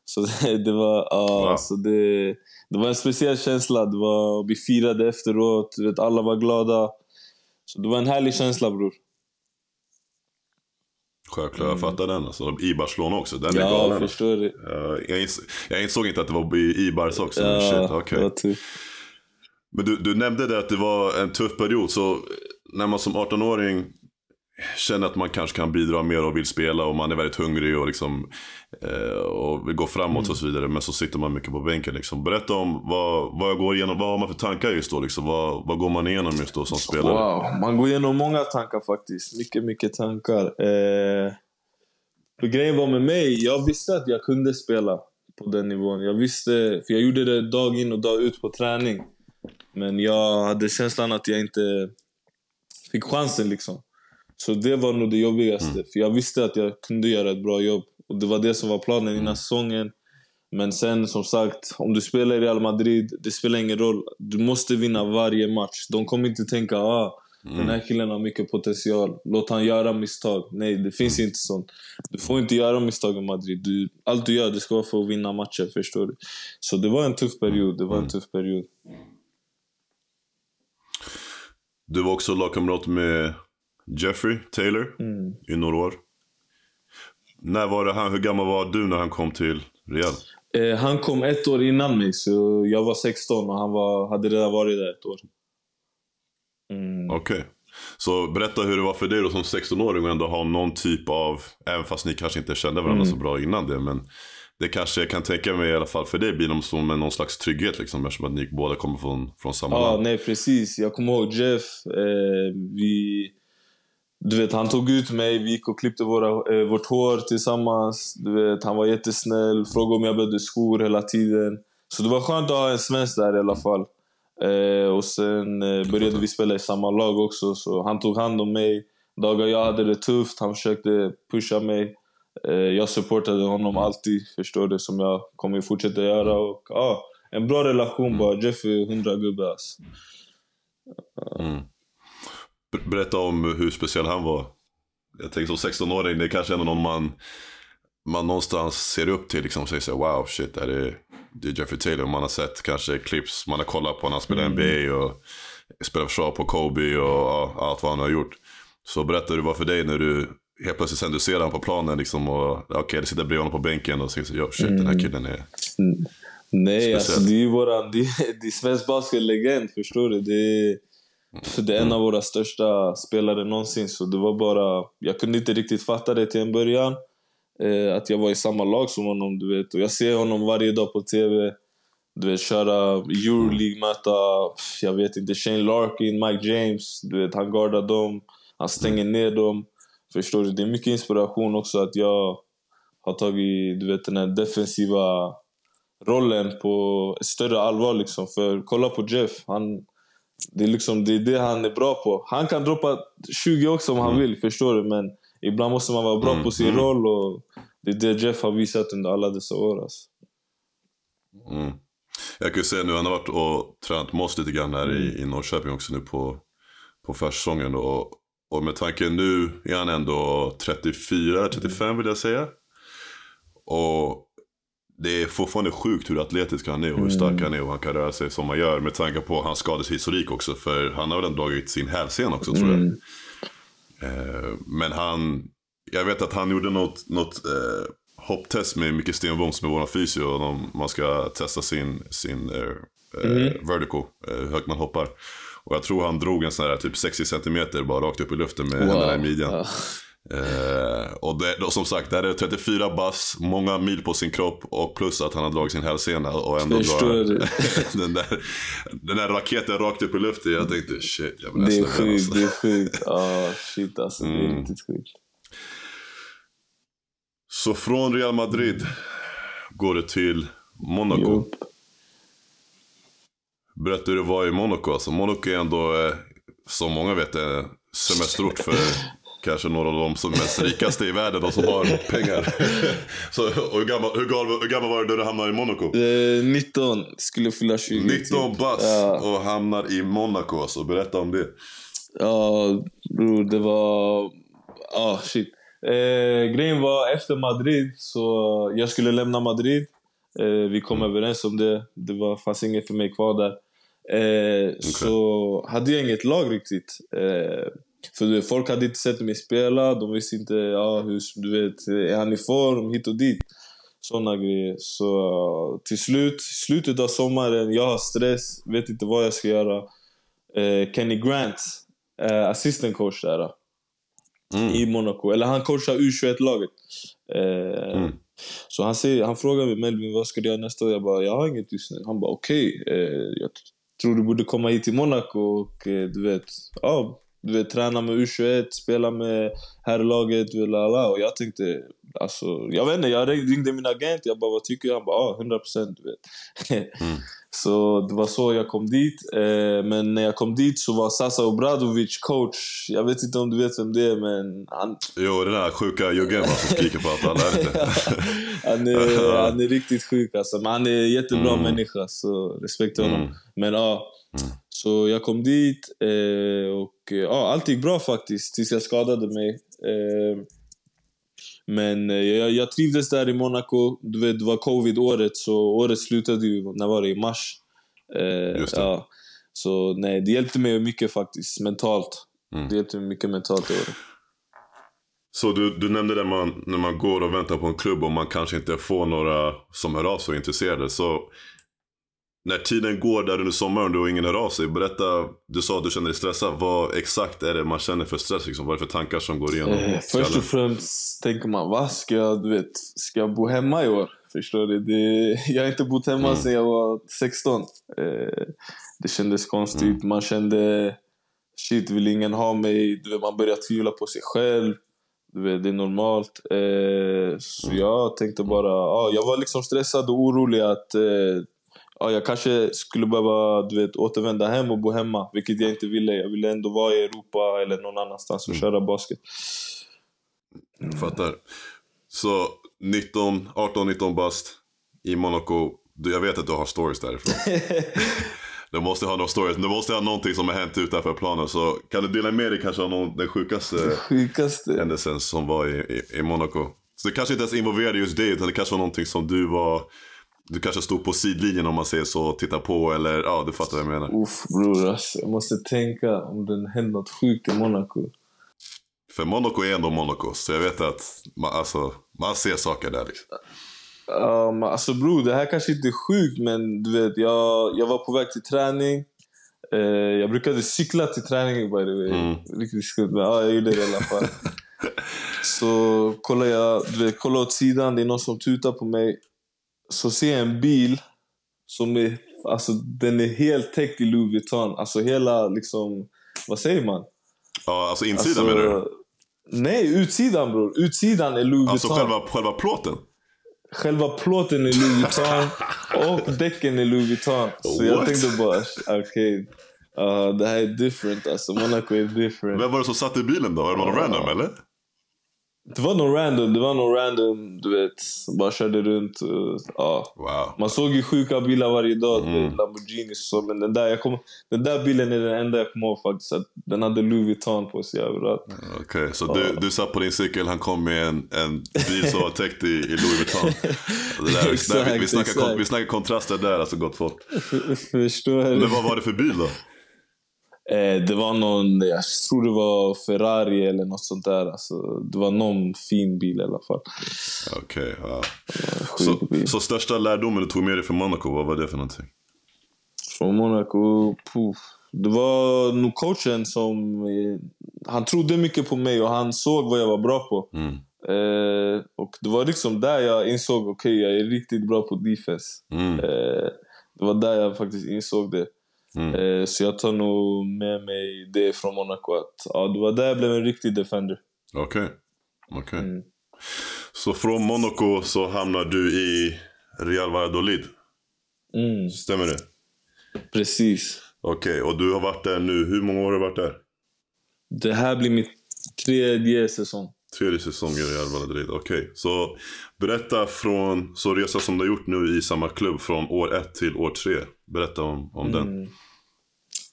B: Så *laughs* det, det var, uh, wow. så det, det var en speciell känsla. Det var, vi firade efteråt, vet, alla var glada. Så det var en härlig känsla bror.
A: Självklart, jag fattar den. Alltså, I Barcelona också, den är
B: ja,
A: galen.
B: förstår det.
A: Jag, ins jag insåg inte att det var i, Barca också.
B: Ja,
A: Shit, okay.
B: det var tuff.
A: Men du, du nämnde det att det var en tuff period. Så när man som 18-åring känner att man kanske kan bidra mer och vill spela och man är väldigt hungrig och, liksom, eh, och vill gå framåt mm. och så vidare. Men så sitter man mycket på bänken. Liksom. Berätta om vad, vad, går igenom, vad har man för tankar just då? Liksom? Vad, vad går man igenom just då som spelare?
B: Wow, man går igenom många tankar faktiskt. Mycket, mycket tankar. Eh, för grejen var med mig, jag visste att jag kunde spela på den nivån. Jag visste, för jag gjorde det dag in och dag ut på träning. Men jag hade känslan att jag inte fick chansen liksom. Så det var nog det jobbigaste. Mm. För jag visste att jag kunde göra ett bra jobb. Och det var det som var planen innan mm. säsongen. Men sen som sagt, om du spelar i Real Madrid, det spelar ingen roll. Du måste vinna varje match. De kommer inte tänka ah, mm. den här killen har mycket potential, låt han göra misstag. Nej, det finns mm. inte sånt. Du får inte göra misstag i Madrid. Du, allt du gör, det ska vara för att vinna matcher, förstår du? Så det var en tuff period. Det var en mm. tuff period.
A: Du var också lagkamrat med Jeffrey Taylor mm. i några år. När var det han, hur gammal var du när han kom till Real?
B: Eh, han kom ett år innan mig, så jag var 16 och han var, hade redan varit där ett år.
A: Mm. Okej. Okay. Så berätta hur det var för dig då som 16-åring och ändå ha någon typ av, även fast ni kanske inte kände varandra mm. så bra innan det, men det kanske jag kan tänka mig i alla fall för dig blir de som någon slags trygghet liksom eftersom att ni båda kommer från, från samma
B: ja,
A: land.
B: Nej precis, jag kommer ihåg Jeff, eh, vi, du vet han tog ut mig, vi gick och klippte våra, eh, vårt hår tillsammans. Du vet, han var jättesnäll, frågade om jag behövde skor hela tiden. Så det var skönt att ha en svensk där i alla fall. Eh, och sen eh, började vi spela i samma lag också, så han tog hand om mig. Dagar jag hade det tufft, han försökte pusha mig. Eh, jag supportade honom alltid, förstår du, som jag kommer fortsätta göra. Och, ah, en bra relation mm. bara. Jeff är hundra gubbe alltså.
A: Mm. Berätta om hur speciell han var. Jag tänker som 16-åring, det är kanske ändå någon man, man någonstans ser upp till. Liksom, och säger så wow shit, är det, det är Jeffrey Taylor. Man har sett kanske clips, man har kollat på när han spelar mm. NBA och spelar försvar på Kobe och, och allt vad han har gjort. Så berätta hur det var för dig när du helt plötsligt sen du ser honom på planen liksom och okej, okay, du sitter bredvid honom på bänken och säger så, shit mm. den här mm. killen är.
B: Nej, alltså det är ju våran, det, *laughs* det är svensk basket-legend, förstår du? Det är, det är en av våra största spelare någonsin, så det var bara... Jag kunde inte riktigt fatta det till en början, eh, att jag var i samma lag som honom, du vet. Och jag ser honom varje dag på TV, du vet, köra Euroleague, möta, jag vet inte, Shane Larkin, Mike James, du vet, han guardar dem, han stänger ner dem. Förstår du? Det är mycket inspiration också att jag har tagit du vet, den här defensiva rollen på ett större allvar. Liksom. För kolla på Jeff. Han, det, är liksom, det är det han är bra på. Han kan droppa 20 också om mm. han vill, förstår du? Men ibland måste man vara bra mm. på sin mm. roll. Och det är det Jeff har visat under alla dessa år. Alltså.
A: Mm. Jag kan ju säga nu, han har varit och tränat med oss lite grann här i, mm. i Norrköping också nu på, på försäsongen. Och och med tanke nu är han ändå 34, 35 vill jag säga. Och det är fortfarande sjukt hur atletisk han är och hur stark mm. han är och han kan röra sig som han gör. Med tanke på hans skadehistorik också. För han har väl dragit sin hälsen också tror jag. Mm. Eh, men han, jag vet att han gjorde något, något eh, hopptest med Micke Stenboms med våran fysio. Om man ska testa sin, sin eh, mm. vertical, eh, hur högt man hoppar. Och jag tror han drog en sån här typ 60 cm bara rakt upp i luften med wow. händerna i midjan. Eh, och det, som sagt, det här är 34 bass, många mil på sin kropp och plus att han har dragit sin hälsena och ändå drar *laughs* den, där, den där raketen rakt upp i luften. Jag tänkte shit, jag
B: blir Det är sjukt, alltså. det är sjukt. Ah, shit alltså, mm. det är riktigt sjukt.
A: Så från Real Madrid går det till Monaco. Jo. Berätta hur det var i Monaco. Alltså, Monaco är ändå, eh, som många vet, eh, semesterort för *laughs* kanske några av de som är mest rikaste i världen, de som har pengar. *laughs* Så, hur, gammal, hur, gammal, hur gammal var du när du hamnade i Monaco?
B: Eh, 19, skulle fylla 20.
A: 19 typ. bast ja. och hamnar i Monaco. Alltså. Berätta om det.
B: Ja, bror, det var... Ah, shit. Eh, grejen var, efter Madrid, så jag skulle lämna Madrid. Eh, vi kom
A: Mm.
B: överens om det. Det var, fanns inget för mig kvar där. Eh, Så hade jag inget lag riktigt. Eh, för du vet, folk hade inte sett mig spela. De visste inte, ja, hur, du vet, är han i form? Hit och dit. Såna grejer. Så eh, till slut, slutet av sommaren, jag har stress, vet inte vad jag ska göra. Eh, Kenny Grant, eh, assistant coach där.
A: Mm.
B: i Monaco. Eller han coachar U21-laget. Eh,
A: Mm.
B: Så han, säger, han frågar mig Melvin, vad ska du göra nästa år? Jag bara, jag har inget just nu. Han bara, okej. eh, jag tror du borde komma hit till Monaco och eh, du vet, ja, du vet, träna med U21, spela med herrlaget, du vet. Och jag tänkte, alltså, jag vet inte, jag ringde min agent. Jag bara, vad tycker du? Han bara, ah, 100 procent, du vet.
A: Mm. *laughs*
B: Så det var så jag kom dit. Eh, men när jag kom dit så var Sasa Obradovic coach. Jag vet inte om du vet vem det är, men han,
A: Jo, den där sjuka juggen som skriker på att alla är inte. *laughs*
B: han, är, *laughs* han är riktigt sjuk alltså. Men han är en jättebra
A: Mm.
B: människa, så respekt till honom.
A: Mm.
B: Men ja,
A: Mm.
B: Så jag kom dit eh, och eh, ja, allt gick bra faktiskt tills jag skadade mig. Eh, men eh, jag, jag trivdes där i Monaco. Du vet, det var covid-året, så året slutade ju, när var det? I mars. Eh. Ja. Så nej, det hjälpte mig mycket faktiskt, mentalt.
A: Mm.
B: Det hjälpte mig mycket mentalt det året.
A: Så du, du nämnde det man, när man går och väntar på en klubb och man kanske inte får några som hör av sig och är intresserade. Så när tiden går där under sommaren och ingen hör av sig. Berätta, du sa att du känner dig stressad. Vad exakt är det man känner för stress? Liksom? Vad är det för tankar som går igenom
B: Eh, först och främst tänker man, vad ska jag, du vet, ska jag bo hemma i år? Förstår du? Det, jag har inte bott hemma
A: Mm.
B: sedan jag var 16. Eh, det kändes konstigt. Man kände, shit, vill ingen ha mig? Du vet, man börjar tvivla på sig själv. Du vet, det är normalt. Eh, så
A: Mm.
B: jag tänkte bara, ja, jag var liksom stressad och orolig att eh, ja, jag kanske skulle behöva du vet, återvända hem och bo hemma, vilket jag inte ville. Jag ville ändå vara i Europa eller någon annanstans och
A: Mm.
B: köra basket.
A: Fattar. Så 19, 18-19 bast i Monaco. Du, jag vet att du har stories därifrån. *laughs* Du måste ha några stories. Du måste ha någonting som har hänt utanför planen. Så kan du dela med dig kanske av någon, den sjukaste
B: Sjukaste.
A: händelsen som var i, i, i Monaco? Så det kanske inte ens involverade just dig, utan det kanske var någonting som du var... Du kanske stod på sidlinjen om man säger så, och tittade på eller ja, du fattar vad jag menar.
B: Uff bror, alltså, jag måste tänka om det hände något sjukt i Monaco.
A: För Monaco är ändå Monaco, så jag vet att man, alltså, man ser saker där liksom.
B: Um, alltså bror, det här kanske inte är sjukt men du vet, jag, jag var på väg till träning. Eh, jag brukade cykla till träningen by the way.
A: Mm.
B: Riktigt skumt, men ja, jag gjorde det i alla fall. *laughs* Så kollar jag, du vet, kollar åt sidan, det är någon som tutar på mig. Så ser jag en bil som är, alltså den är helt täckt i Louis Vuitton. Alltså hela liksom, vad säger man?
A: Ja, alltså insidan
B: Alltså,
A: menar du?
B: Nej, utsidan bror. Utsidan är Louis
A: Alltså
B: Vuitton.
A: själva, själva plåten?
B: Själva plåten är Louis Vuitton *laughs* och däcken är Louis Vuitton. Så jag
A: What?
B: tänkte bara, okej. uh, det här är different alltså. Monaco är different.
A: Vem var det som satt i bilen då? Är det någon
B: Ja.
A: random eller?
B: Det var någon random, det var någon random, du vet. Bara körde runt. och, ja.
A: Wow.
B: Man såg ju sjuka bilar varje dag,
A: Mm.
B: Lamborghinis och så. Men den där, jag kom, den där bilen är den enda jag kommer ihåg faktiskt. Att den hade Louis Vuitton på sig överallt.
A: Okej, så du, du satt på din cykel, han kom med en, en bil som var täckt i, i Louis Vuitton. *laughs* Där,
B: Exakt,
A: där, vi, vi, snackar,
B: exakt.
A: vi snackar kontraster där, alltså gott folk.
B: Förstår?
A: Men vad var det för bil då?
B: Eh, det var någon, jag tror det var Ferrari eller något sånt där. Alltså, det var någon fin bil i alla fall.
A: Okej, ja.
B: Sjuk
A: Så, så största lärdomen du tog med dig från Monaco, vad var det för någonting?
B: Från Monaco, puff. Det var nog coachen som... Eh, han trodde mycket på mig och han såg vad jag var bra på.
A: Mm.
B: Eh, och det var liksom där jag insåg, okej jag är riktigt bra på defense.
A: Mm.
B: Eh, det var där jag faktiskt insåg det.
A: Mm.
B: Eh, så jag tar nog med mig det från Monaco. Att, ja, det var där jag blev en riktig defender.
A: Okej. Okej.
B: Mm.
A: Så från Monaco så hamnar du i Real Valladolid,
B: Mm,
A: stämmer det?
B: precis.
A: Okej, och du har varit där nu, hur många år har du varit där?
B: Det här blir mitt tredje säsong.
A: Tredje säsongen i Real Valladolid, okej. Så berätta från, så resa som du har gjort nu i samma klubb från år ett till år tre. Berätta om, om den.
B: Mm.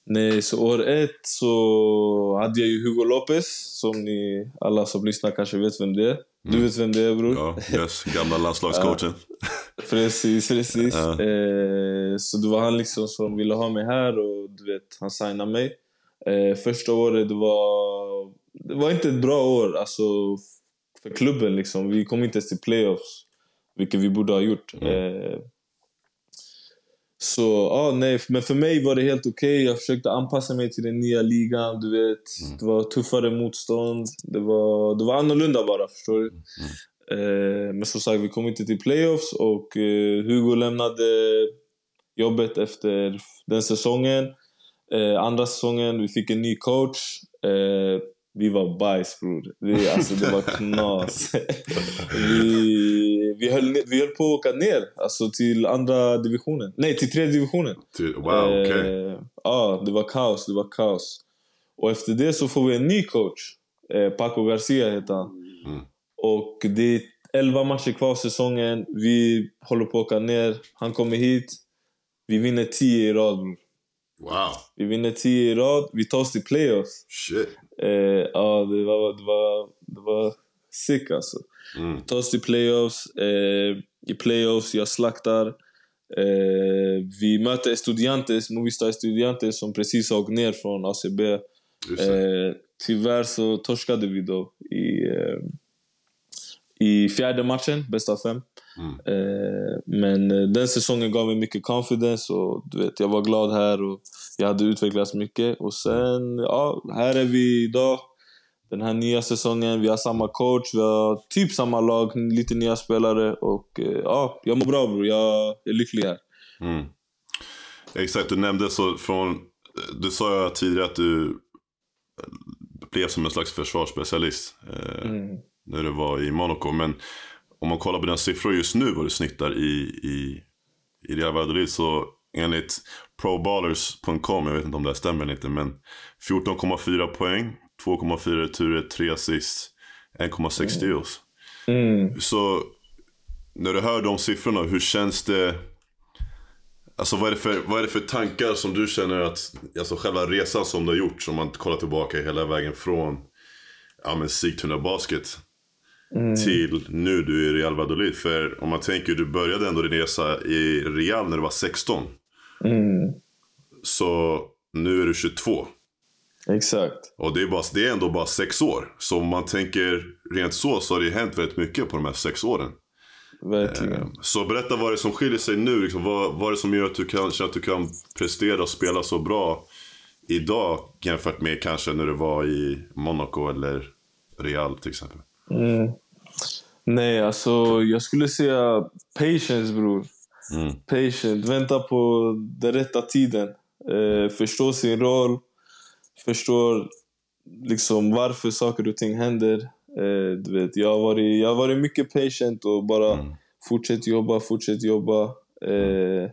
B: Nej, så år ett så hade jag ju Hugo Lopez, som ni alla som lyssnar kanske vet vem det är. Du
A: Mm.
B: vet vem det är bror?
A: Ja, yes, gamla landslagscoachen. *laughs*
B: Precis, precis.
A: Ja.
B: Eh, så det var han liksom som ville ha mig här och du vet, han signade mig. Eh, första året det var, det var inte ett bra år alltså, för klubben. Liksom. Vi kom inte ens till playoffs, vilket vi borde ha gjort. Eh, så ja, nej, men för mig var det helt okej. Jag försökte anpassa mig till den nya ligan. Du vet, Det var tuffare motstånd. Det var, det var annorlunda bara, förstår du? Eh, men som sagt, vi kom inte till playoffs och eh, Hugo lämnade jobbet efter den säsongen. Eh, andra säsongen, vi fick en ny coach. Eh, vi var bajs bror. Vi, alltså, det var knas. *laughs* vi, vi, höll, vi höll på att åka ner alltså, till andra divisionen. Nej, till tredje divisionen.
A: Wow, okej.
B: Eh, ja, det var kaos. Det var kaos. Och efter det så får vi en ny coach. Eh, Paco Garcia heter han.
A: Mm.
B: Och det är 11 matcher kvar av säsongen. Vi håller på att åka ner. Han kommer hit. Vi vinner 10 i rad.
A: Wow,
B: Vi vinner 10 i rad. Vi tar oss till playoffs.
A: shit.
B: Eh, ja, det var, det, var, det var sick alltså.
A: Mm.
B: Tar oss till playoffs. Eh, I playoffs, jag slaktar. Eh, vi möter Estudiantes, Movistar Estudiantes som precis har åkt ner från ACB. Eh, tyvärr så torskade vi då i, eh, i fjärde matchen, bäst av fem.
A: Mm.
B: Eh, men eh, den säsongen gav mig mycket confidence och du vet, jag var glad här och jag hade utvecklats mycket. Och sen, ja, här är vi idag. Den här nya säsongen, vi har samma coach, vi har typ samma lag, lite nya spelare och eh, ja, jag mår bra bror. Jag är lycklig här.
A: Mm. Exakt, du nämnde så från... Du sa ju tidigare att du blev som en slags försvarsspecialist eh,
B: Mm.
A: när du var i Monaco. Men om man kollar på dina siffror just nu, vad du snittar i, i, i Real Valladolid, så enligt proballers.com, jag vet inte om det här stämmer eller inte, men 14,4 poäng, 2,4 returer, 3 assist, 1,6 steals.
B: Mm.
A: Så när du hör de siffrorna, hur känns det? Alltså vad är det för, vad är det för tankar som du känner att, alltså själva resan som du har gjort, som man kollar tillbaka hela vägen från ja, men Sigtuna Basket till nu du är i Real Valladolid. För om man tänker, du började ändå din resa i Real när du var 16.
B: Mm.
A: Så nu är du 22.
B: Exakt.
A: Och det är, bara, det är ändå bara sex år. Så om man tänker rent så, så har det hänt väldigt mycket på de här sex åren.
B: Verkligen.
A: Så berätta vad det är som skiljer sig nu. Liksom, vad, vad är det som gör att du kan, att du kan prestera och spela så bra idag jämfört med kanske när du var i Monaco eller Real till exempel?
B: Mm. Nej, alltså jag skulle säga patience bror.
A: Mm.
B: Patient. Vänta på den rätta tiden. Eh, förstå sin roll. Förstå liksom varför saker och ting händer. Eh, du vet, jag, har varit, jag har varit mycket patient och bara
A: Mm.
B: fortsätt jobba, fortsätt jobba. Eh,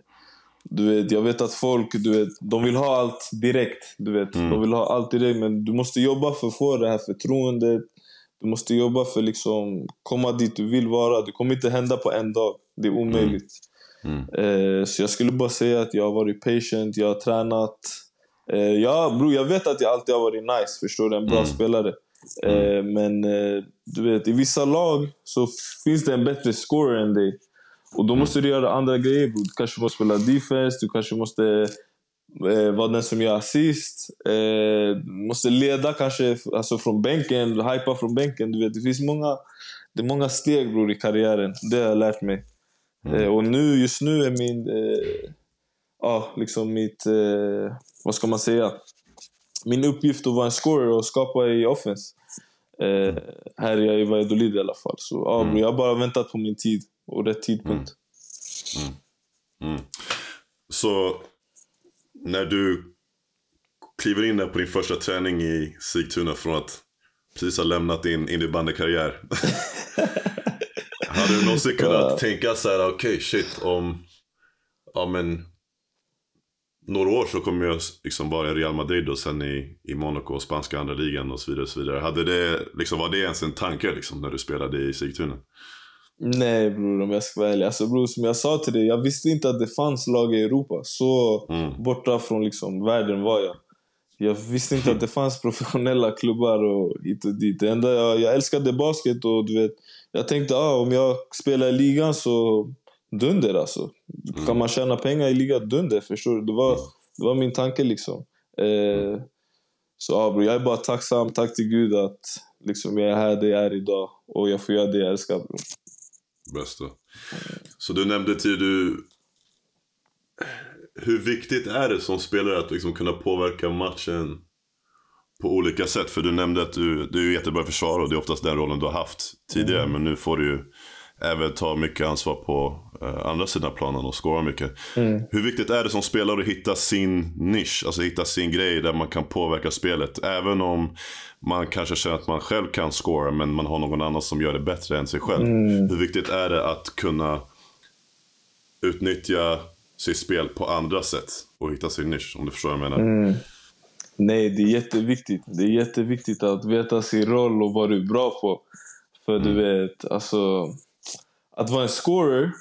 B: du vet, jag vet att folk du vet, de vill ha allt direkt. Du vet.
A: Mm.
B: De vill ha allt direkt, men du måste jobba för att få det här förtroendet. Du måste jobba för att liksom komma dit du vill vara. Det kommer inte hända på en dag. Det är omöjligt.
A: Mm.
B: Eh, så jag skulle bara säga att jag har varit patient, jag har tränat. Eh, ja, bro, jag vet att jag alltid har varit nice, förstår du? En bra
A: Mm.
B: spelare. Eh, men eh, du vet, i vissa lag så finns det en bättre scorer än dig. Och då måste du göra andra grejer. Du kanske måste spela defense, du kanske måste eh, vara den som gör assist. Eh, måste leda kanske alltså från bänken, hypa från bänken. Du vet, det finns många, det är många steg bror i karriären. Det har jag lärt mig. Eh, och nu, just nu är min... Eh, ja, liksom mitt... Eh, vad ska man säga? Min uppgift att vara en scorer och skapa i offense. Eh, här är jag i Valladolid i alla fall. Så ja, bror, jag har bara väntat på min tid och rätt tidpunkt.
A: Mm. Så när du kliver in där på din första träning i Sigtuna från att precis ha lämnat din innebandykarriär. *laughs* Hade du någonsin kunnat tänka så här, okej shit om, ja men några år så kommer jag liksom vara i Real Madrid och sen i, i Monaco och spanska andra ligan och så vidare. Och så vidare. Hade det, liksom, var det ens en tanke liksom, när du spelade i Sigtuna?
B: Nej bror, om jag ska vara ärlig. Alltså bror, som jag sa till dig, jag visste inte att det fanns lag i Europa. Så
A: Mm.
B: borta från liksom världen var jag. Jag visste inte att det fanns *laughs* professionella klubbar och hit och dit. Det enda jag, jag älskade basket och du vet, jag tänkte ah, om jag spelar i ligan så dunder alltså. Kan man tjäna pengar i ligan, dunder. Förstår du? Det var, det var min tanke liksom. Eh, så ja, bror, jag är bara tacksam, tack till Gud att liksom, jag är här där jag är idag. Och jag får göra det jag älskar bror.
A: Bästa. Så du nämnde till du... Hur viktigt är det som spelare att liksom kunna påverka matchen på olika sätt? För du nämnde att du, du är jättebra försvarare och det är oftast den rollen du har haft tidigare. Men nu får du ju även ta mycket ansvar på eh, andra sidan planen och skåra mycket. Hur viktigt är det som spelare att hitta sin nisch, alltså hitta sin grej där man kan påverka spelet? Även om man kanske känner att man själv kan scora men man har någon annan som gör det bättre än sig själv. Hur viktigt är det att kunna utnyttja sitt spel på andra sätt och hitta sin nisch, om du förstår vad jag menar.
B: Nej, det är jätteviktigt. Det är jätteviktigt att veta sin roll och vad du är bra på. För du vet, alltså... Att vara en scorer,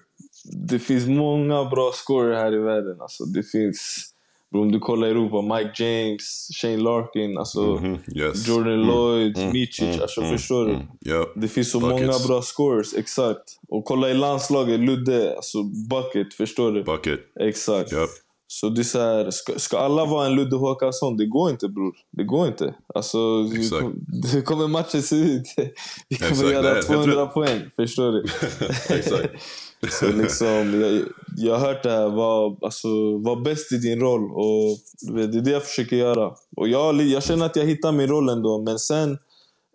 B: det finns många bra scorer här i världen. Alltså, det finns... Om du kollar i Europa, Mike James, Shane Larkin, alltså
A: Mhm, yes.
B: Jordan Lloyd,
A: mm,
B: Micic.
A: mm,
B: alltså,
A: mm,
B: förstår du?
A: mm, ja.
B: Det finns så
A: Buckets.
B: många bra scorers, exakt. Och kolla i landslaget, Ludde, alltså bucket, förstår du?
A: Bucket.
B: Exakt.
A: Ja.
B: Så det är så här, ska, ska alla vara en Ludde Håkansson? Det går inte bror. Det går inte. Alltså, hur kommer matchen se ut? Vi kommer
A: Exakt,
B: göra
A: nej,
B: 200
A: helt
B: poäng, förstår du? *laughs*
A: Exakt. *laughs*
B: Så liksom, jag, jag har hört det här, var, alltså, var bäst i din roll. Och det är det jag försöker göra. Och jag, jag känner att jag hittar min roll ändå. Men sen,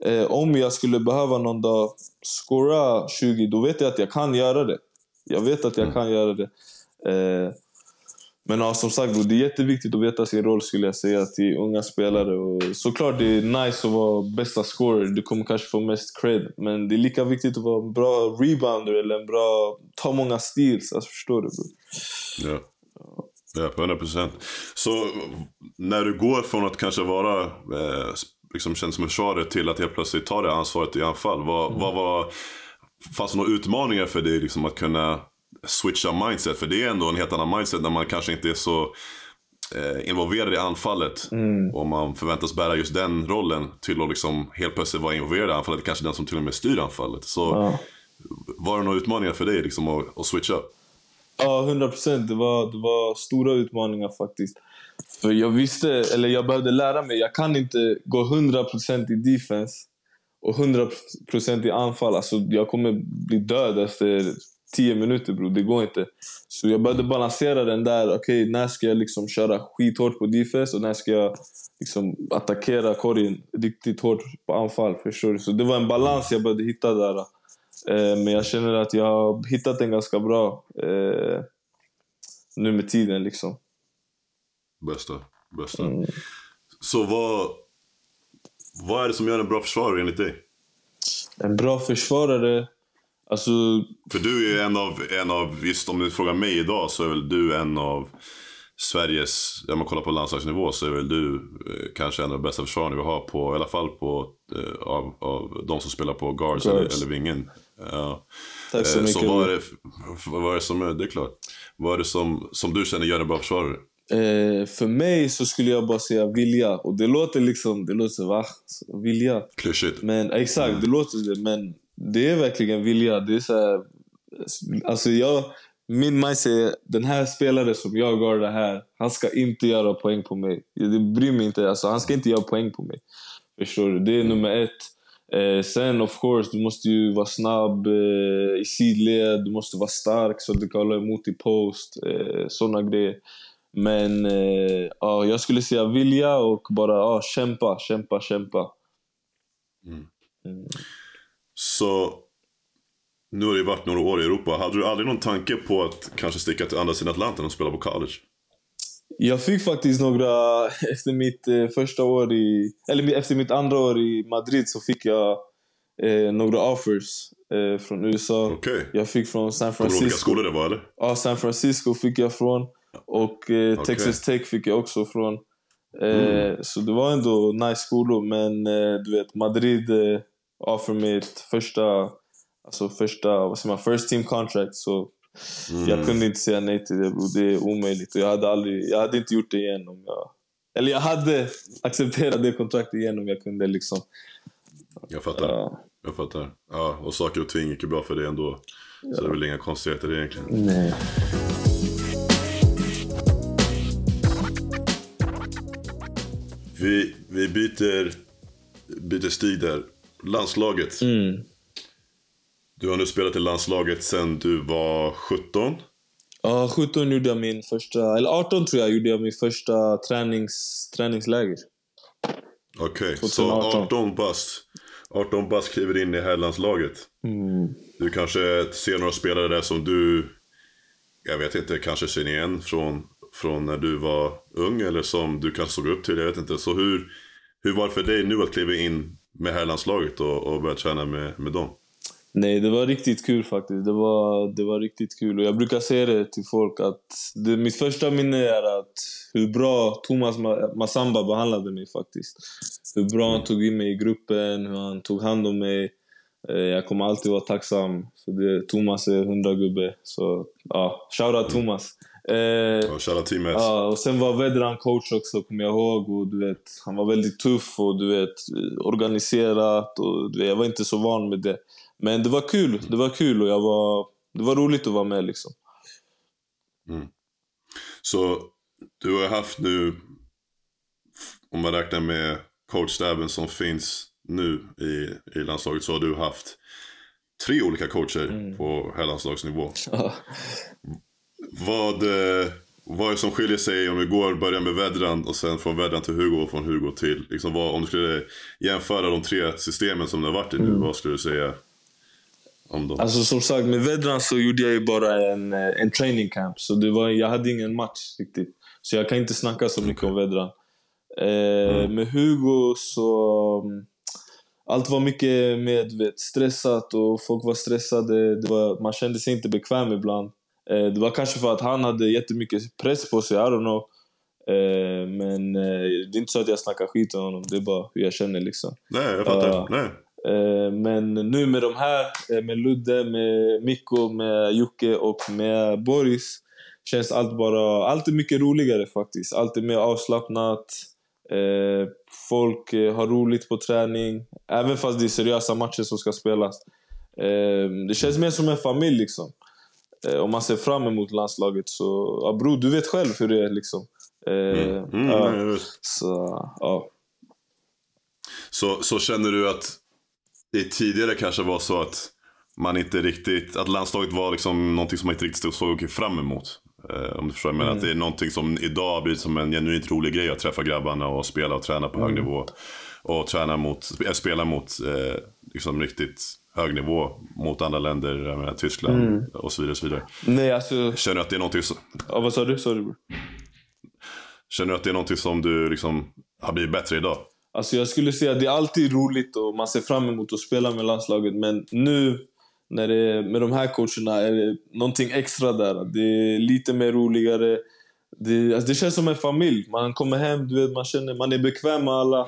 B: eh, om jag skulle behöva någon dag scora 20, då vet jag att jag kan göra det. Jag vet att jag
A: Mm.
B: kan göra det. Eh, men ja, som sagt, det är jätteviktigt att veta sin roll skulle jag säga till unga spelare. Och såklart det är nice att vara bästa scorer. Du kommer kanske få mest cred. Men det är lika viktigt att vara en bra rebounder eller en bra... Ta många steals. Alltså, förstår du? Bro?
A: Ja. Ja, på 100 procent. Så när du går från att kanske vara, eh, liksom känns som en försvarare till att helt plötsligt ta det ansvaret i anfall. Vad, vad var, fanns det några utmaningar för dig liksom att kunna switcha mindset? För det är ändå en helt annan mindset när man kanske inte är så eh, involverad i anfallet. Och man förväntas bära just den rollen till att liksom helt plötsligt vara involverad i anfallet. Kanske den som till och med styr anfallet. Så
B: Ja.
A: var det några utmaningar för dig liksom att, att switcha?
B: Ja, 100 procent. Det var, det var stora utmaningar faktiskt. För jag visste, eller jag behövde lära mig. Jag kan inte gå 100 procent i defense och 100 procent i anfall. Alltså, jag kommer bli död efter 10 minuter bro. Det går inte. Så jag behövde balansera den där. Okej, när ska jag liksom köra skithårt på defense och när ska jag liksom attackera korgen riktigt hårt på anfall. Förstår du? Så det var en balans jag behövde hitta där. Eh, men jag känner att jag har hittat den ganska bra eh, nu med tiden. liksom.
A: Bästa, bästa. Så vad, vad är det som gör en bra försvarare enligt dig?
B: En bra försvarare... Alltså,
A: För du är en av, en av, just om du frågar mig idag så är väl du en av Sveriges, om man kollar på landslagsnivå så är väl du eh, kanske en av de bästa försvararna vi har på, i alla fall på, eh, av, av de som spelar på guards, eller, eller vingen. Ja.
B: tack så
A: Eh,
B: mycket.
A: så vad är, det, vad är det som är, det är klart. Vad är det som, som du känner gör en bra försvarare?
B: Eh, för mig så skulle jag bara säga vilja. Och det låter liksom, det låter så, va? Vilja.
A: Klyschigt.
B: Men exakt, det låter det. Men det är verkligen vilja. Det är så här, alltså jag, min mindset är den här spelaren som jag guardar här, han ska inte göra poäng på mig. Det bryr mig inte. Alltså, han ska inte göra poäng på mig. Förstår du? Det är nummer ett. Eh, sen of course, du måste ju vara snabb eh, i sidled. Du måste vara stark så att du kan hålla emot i post. Eh, Sådana grejer. Men eh, ja, jag skulle säga vilja och bara ja, kämpa, kämpa, kämpa.
A: Så nu har det ju varit några år i Europa. Hade du aldrig någon tanke på att kanske sticka till andra sidan Atlanten och spela på college?
B: Jag fick faktiskt några, *laughs* efter mitt eh, första år i, eller efter mitt andra år i Madrid så fick jag eh, några offers eh, från USA.
A: Okej.
B: Jag fick från San
A: Kommer du
B: Francisco.
A: skolor det var eller?
B: Ja, San Francisco fick jag från. Och eh,
A: Okej.
B: Texas Tech fick jag också från. Eh, Så det var ändå nice skolor. Men eh, du vet, Madrid offer mig ett första alltså första, vad säger man, first team contract. Så
A: Mm.
B: jag kunde inte säga nej till det bror. Det är omöjligt. Och jag hade, aldrig, jag hade inte gjort det igen om jag... Eller jag hade accepterat det kontraktet igen om jag kunde liksom.
A: Jag fattar.
B: Ja.
A: Jag fattar. Ja, och saker och ting gick ju bra för dig ändå. Så det är väl inga konstigheter egentligen.
B: nej.
A: Vi, vi byter, byter stig där. Landslaget.
B: Mm.
A: Du har nu spelat i landslaget sedan du var 17.
B: Ja, 17 gjorde jag min första, eller 18 tror jag gjorde jag min första tränings, träningsläger.
A: Okej, så
B: 2018.
A: 18 bast. 18 bast kliver in i herrlandslaget.
B: Mm.
A: Du kanske ser några spelare där som du, jag vet inte, kanske känner igen från, från när du var ung eller som du kanske såg upp till, jag vet inte. Så hur, hur var det för dig nu att kliva in med herrlandslaget och, och börjat träna med, med dem?
B: Nej, det var riktigt kul faktiskt. Det var, det var riktigt kul. Och jag brukar säga det till folk att det, mitt första minne är att hur bra Thomas Massamba behandlade mig faktiskt. Hur bra han tog in mig i gruppen, hur han tog hand om mig. Eh, jag kommer alltid vara tacksam för det. Thomas är hundragubbe. Så ja, shoutout Thomas. Eh,
A: Och Shoutout teamet.
B: Ja, och sen var Vedran coach också, kommer jag ihåg. Och du vet, han var väldigt tuff och du vet, organiserat. Och, du vet, jag var inte så van med det. Men det var kul. Det var kul och jag var, det var roligt att vara med. Liksom.
A: Så du har haft nu, om man räknar med coachstaben som finns nu i, i landslaget, så har du haft tre olika coacher på herrlandslagsnivå.
B: Ja.
A: Vad, eh, vad är det som skiljer sig om vi går börjar med Vedran och sen från Vedran till Hugo och från Hugo till, liksom vad, om du skulle jämföra de tre systemen som det har varit i nu, vad skulle du säga om dem?
B: Alltså som sagt, med Vedran så gjorde jag ju bara en, eh, en training camp. Så det var, jag hade ingen match riktigt. Så jag kan inte snacka så mycket om Vedran. Eh, Med Hugo så... mm, Allt var mycket mer stressat och folk var stressade. Det var, man kände sig inte bekväm ibland. Eh, det var kanske för att han hade jättemycket press på sig, I don't know. Eh, men eh, det är inte så att jag snackar skit om honom, det är bara hur jag känner liksom.
A: Nej, jag fattar.
B: Ja.
A: Nej.
B: Men nu med de här, med Ludde, med Mikko, med Jocke och med Boris känns allt bara, allt är mycket roligare faktiskt. Allt är mer avslappnat. Folk har roligt på träning, även fast det är seriösa matcher som ska spelas. Det känns mer som en familj liksom. Eh, Om man ser fram emot landslaget så, ja bror du vet själv hur det är liksom. Eh,
A: Mm,
B: ja,
A: jag vet.
B: så, ja.
A: Så, så känner du att det tidigare kanske var så att man inte riktigt, att landslaget var liksom någonting som man inte riktigt såg fram emot? Eh, om du förstår vad jag menar. Att det är någonting som idag blivit som en genuint rolig grej att träffa grabbarna och spela och träna på hög nivå. Och träna mot, äh, spela mot eh, liksom riktigt hög nivå mot andra länder, jag menar, Tyskland och så vidare. Och så vidare.
B: Nej alltså,
A: Känner du att det är någonting som,
B: ja, vad sa du? Sorry bror.
A: känner du att det är någonting som du liksom har blivit bättre idag?
B: Alltså jag skulle säga att det är alltid roligt och man ser fram emot att spela med landslaget. Men nu när det är med de här coacherna är det någonting extra där. Det är lite mer roligare. Det, alltså det känns som en familj. Man kommer hem, du vet, man känner man är bekväm med alla.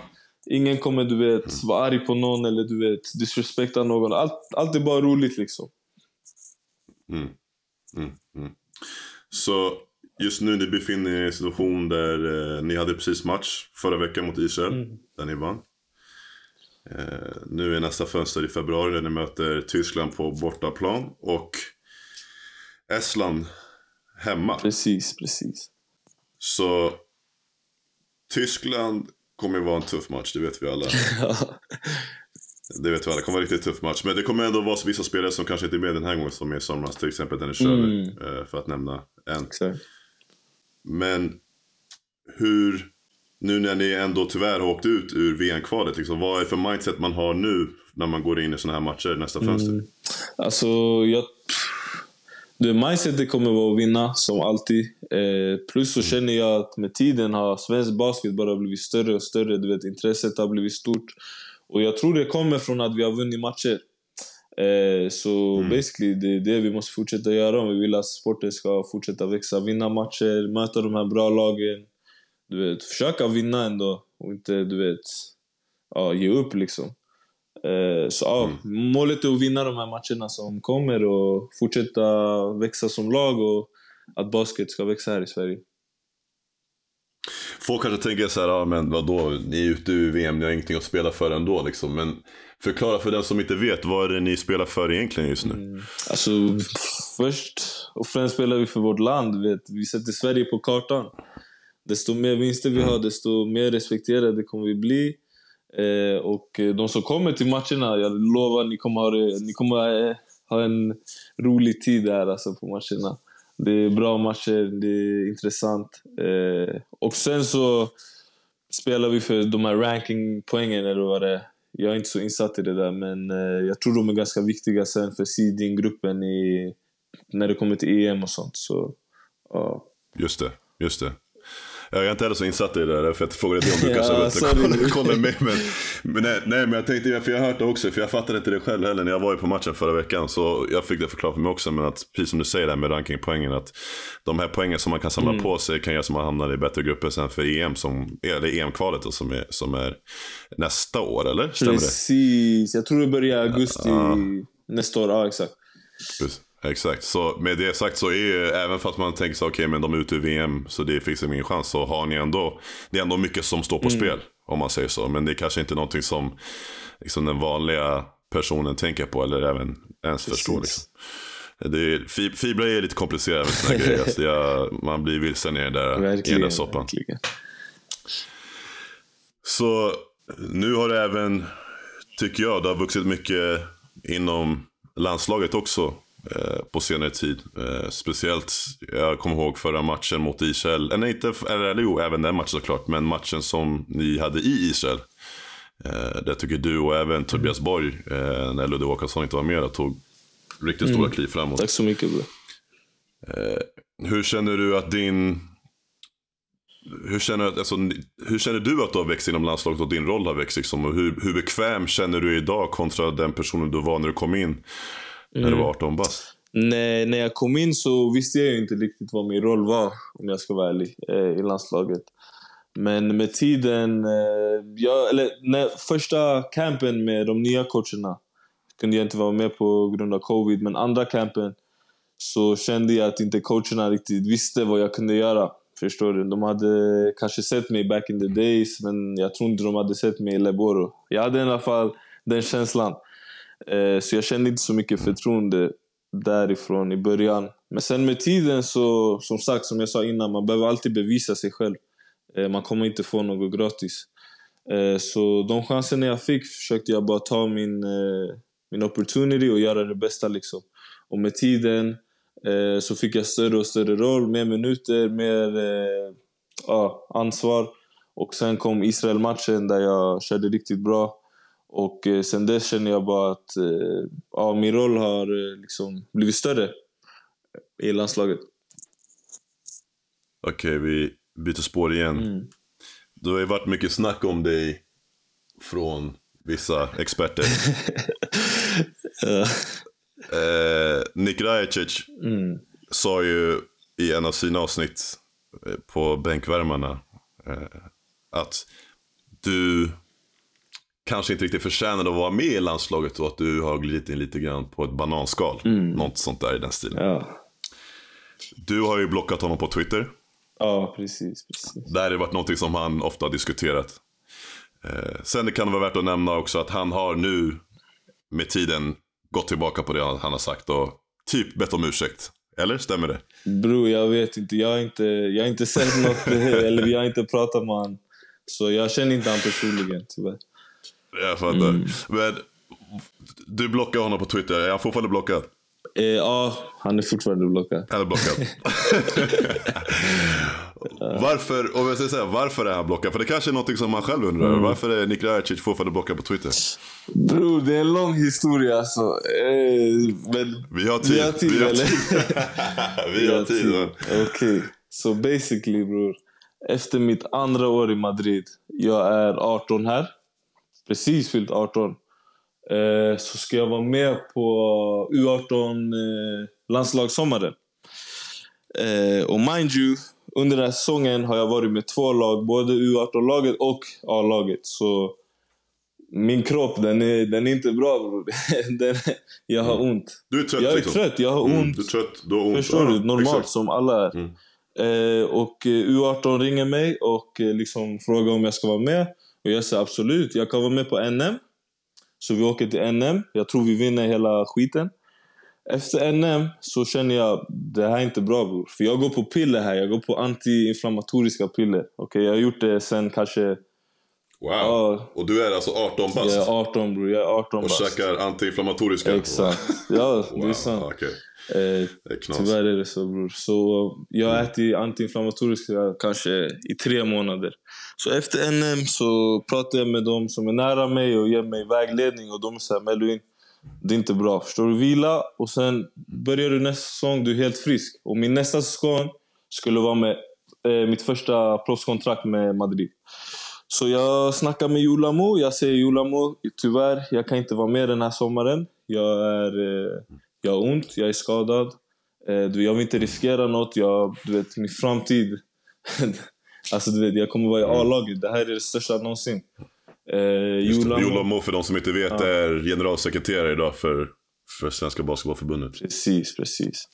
B: Ingen kommer du vet, vara arg på någon eller du vet, disrespekta någon. Allt, allt är bara roligt liksom.
A: Mm. Mm. Mm. Så just nu ni befinner er i en situation där eh, ni hade precis match förra veckan mot Israel,
B: Mm.
A: där ni vann. Eh, nu är nästa fönster i februari där ni möter Tyskland på bortaplan och Estland hemma.
B: Precis, precis.
A: Så Tyskland kommer ju vara en tuff match, det vet vi alla. *laughs* Det vet vi alla, det kommer vara en riktigt tuff match. Men det kommer ändå vara vissa spelare som kanske inte är med den här gången som är i somras. Till exempel Dennis Schöler,
B: Mm.
A: eh, för att nämna en.
B: Exakt.
A: Men hur, nu när ni ändå tyvärr har åkt ut ur VM-kvalet, liksom, vad är det för mindset man har nu när man går in i sådana här matcher nästa fönster?
B: Mm. Alltså, jag... Det mindsetet kommer vara att vinna, som alltid. Eh, plus så känner jag att med tiden har svensk basket bara blivit större och större. Du vet, intresset har blivit stort. Och jag tror det kommer från att vi har vunnit matcher. Eh, så basically, det är det vi måste fortsätta göra om vi vill att sporten ska fortsätta växa. Vinna matcher, möta de här bra lagen. Du vet, försöka vinna ändå och inte, du vet, ja, ge upp liksom. Eh, så ja, målet är att vinna de här matcherna som kommer och fortsätta växa som lag och att basket ska växa här i Sverige.
A: Folk kanske tänker så här, ja men vadå, ni är ute ur VM, ni har ingenting att spela för ändå liksom. Men förklara för den som inte vet, vad är det ni spelar för egentligen just nu?
B: Mm. Alltså, först och främst spelar vi för vårt land. Vet. Vi sätter Sverige på kartan. Desto mer vinster vi har, desto mer respekterade kommer vi bli. Eh, och de som kommer till matcherna, jag lovar ni kommer ha, ni kommer eh, ha en rolig tid där alltså, på matcherna. Det är bra matcher, det är intressant. Eh, och sen så spelar vi för de här rankingpoängen eller vad det är. Jag är inte så insatt i det där, men eh, jag tror de är ganska viktiga sen för seedinggruppen i, när det kommer till EM och sånt. Så, ja.
A: Just det, just det. Jag är inte heller så insatt i det där, för jag frågade dig om du kanske
B: Ja, sorry.
A: kolla, kolla med. Men, men, nej, nej, men jag tänkte, för jag har hört det också, för jag fattade inte det själv heller när jag var ju på matchen förra veckan. Så jag fick det förklarat för mig också, men att precis som du säger där med rankingpoängen, att de här poängen som man kan samla
B: Mm.
A: på sig kan göra så man hamnar i bättre grupper sen för EM, som, eller EM-kvalet som, är, som är nästa år, eller? Stämmer det?
B: Precis. Jag tror det börjar i augusti nästa år. Ja, exakt.
A: Precis. Exakt, så med det sagt så är även för att man tänker så okej men de är ute ur VM så det finns ingen chans. Så har ni ändå, det är ändå mycket som står på spel. Om man säger så. Men det är kanske inte någonting som liksom, den vanliga personen tänker på eller även ens förstår. Liksom. Det är, fi- fibrer är lite komplicerat med här grejer. Alltså, jag, man blir vilsen i den där, i den där
B: Verkligen.
A: soppan.
B: verkligen.
A: Så nu har det även, tycker jag, det har vuxit mycket inom landslaget också på senare tid. Eh, speciellt, jag kommer ihåg förra matchen mot Israel. Eller inte, eller jo, även den matchen såklart. Men matchen som ni hade i Israel. Eh, där tycker du och även Tobias Borg, eh, när Ludde Åkesson inte var med, tog riktigt stora kliv framåt.
B: Tack så mycket.
A: Hur känner du att din... Hur känner, alltså, hur känner du att du har växt inom landslaget och din roll har växt? Liksom? Och hur, hur bekväm känner du idag kontra den personen du var när du kom in? När du var 18 bast?
B: När, när jag kom in så visste jag inte riktigt vad min roll var, om jag ska vara ärlig, eh, i landslaget. Men med tiden, eh, jag, eller när första campen med de nya coacherna kunde jag inte vara med på grund av covid, men andra campen så kände jag att inte coacherna riktigt visste vad jag kunde göra. Förstår du? De hade kanske sett mig back in the days, men jag tror inte de hade sett mig i Leboro. Jag hade i alla fall den känslan. Eh, så jag kände inte så mycket förtroende därifrån i början. Men sen med tiden så, som sagt, som jag sa innan, man behöver alltid bevisa sig själv. Eh, man kommer inte få något gratis. Eh, så de chanserna jag fick försökte jag bara ta min, eh, min opportunity och göra det bästa liksom. Och med tiden eh, så fick jag större och större roll, mer minuter, mer ja, ansvar. Och sen kom Israel-matchen där jag körde riktigt bra. Och eh, sen dess känner jag bara att eh, ja, min roll har eh, liksom blivit större i landslaget.
A: Okej, vi byter spår igen.
B: Mm.
A: Det har ju varit mycket snack om dig från vissa experter. *laughs*
B: Ja.
A: eh, Nick Rajacic
B: mm.
A: sa ju i en av sina avsnitt på Bänkvärmarna eh, att du kanske inte riktigt förtjänade att vara med i landslaget och att du har glidit in lite grann på ett bananskal. Något sånt där i den stilen.
B: Ja.
A: Du har ju blockat honom på Twitter.
B: ja, precis. precis.
A: Där har det varit något som han ofta har diskuterat. Eh, sen det kan det vara värt att nämna också att han har nu med tiden gått tillbaka på det han har sagt och typ bett om ursäkt. Eller stämmer det?
B: Bro, jag vet inte. Jag har inte, jag har inte sett något, *laughs* eller vi har inte pratat med honom. Så jag känner inte honom personligen, tyvärr.
A: Jag fattar. Men du blockar honom på Twitter. Är han fortfarande blockad?
B: Eh, ja, han är fortfarande blockad.
A: Han är blockad. *laughs* varför, om jag säger så här, varför är han blockad? För det kanske är något som man själv undrar. Varför är Nick Rajacic fortfarande blockad på Twitter?
B: Bro, det är en lång historia alltså. Eh, men
A: Vi har tid.
B: Vi har tid,
A: vi har
B: eller?
A: tid. *laughs* vi har tid.
B: Okej, så basically bror. Efter mitt andra år i Madrid, jag är 18 här. Precis fyllt 18. Eh, så ska jag vara med på U18 eh, landslagssommaren. Eh, och mind you, under den här säsongen har jag varit med två lag. Både U18-laget och A-laget. Så min kropp den är, den är inte bra bror. *laughs* den, jag har ont.
A: Du är trött
B: Jag är
A: liksom.
B: trött, jag har ont.
A: Mm, du är trött, du har ont.
B: Förstår du? Normalt
A: exakt.
B: som alla är.
A: Mm.
B: Eh, och eh, U18 ringer mig och liksom frågar om jag ska vara med. Och jag säger absolut, jag kan vara med på NM. Så vi åker till NM. Jag tror vi vinner hela skiten. Efter NM så känner jag det här är inte bra bror. För jag går på piller här. Jag går på antiinflammatoriska piller. Okej, jag har gjort det sen kanske...
A: Wow.
B: Ja,
A: Och du är alltså 18
B: jag
A: bast?
B: är 18 bror. Jag är 18
A: och
B: bast.
A: käkar antiinflammatoriska?
B: Exakt. Ja, det är
A: Wow,
B: sant.
A: okej.
B: Eh,
A: Det är knas.
B: Tyvärr är det så bror. Så jag har ätit antiinflammatoriska kanske i tre månader. Så efter NM så pratar jag med dem som är nära mig och ger mig vägledning och de säger Melvin, det är inte bra. Förstår du? Vila och sen börjar du nästa säsong, du är helt frisk. Och min nästa säsong skulle vara med eh, mitt första proffskontrakt med Madrid. Så jag snackar med Julamo. Jag säger Julamo, tyvärr, jag kan inte vara med den här sommaren. Jag, är, eh, jag har ont, jag är skadad. Eh, du, jag vill inte riskera något. Jag, du vet, min framtid... *laughs* alltså du vet, jag kommer vara i A-laget. Det här är det största någonsin. Eh, Julamo,
A: Jola Mo, för de som inte vet, är generalsekreterare idag för, för Svenska Basketbollförbundet.
B: Precis, precis.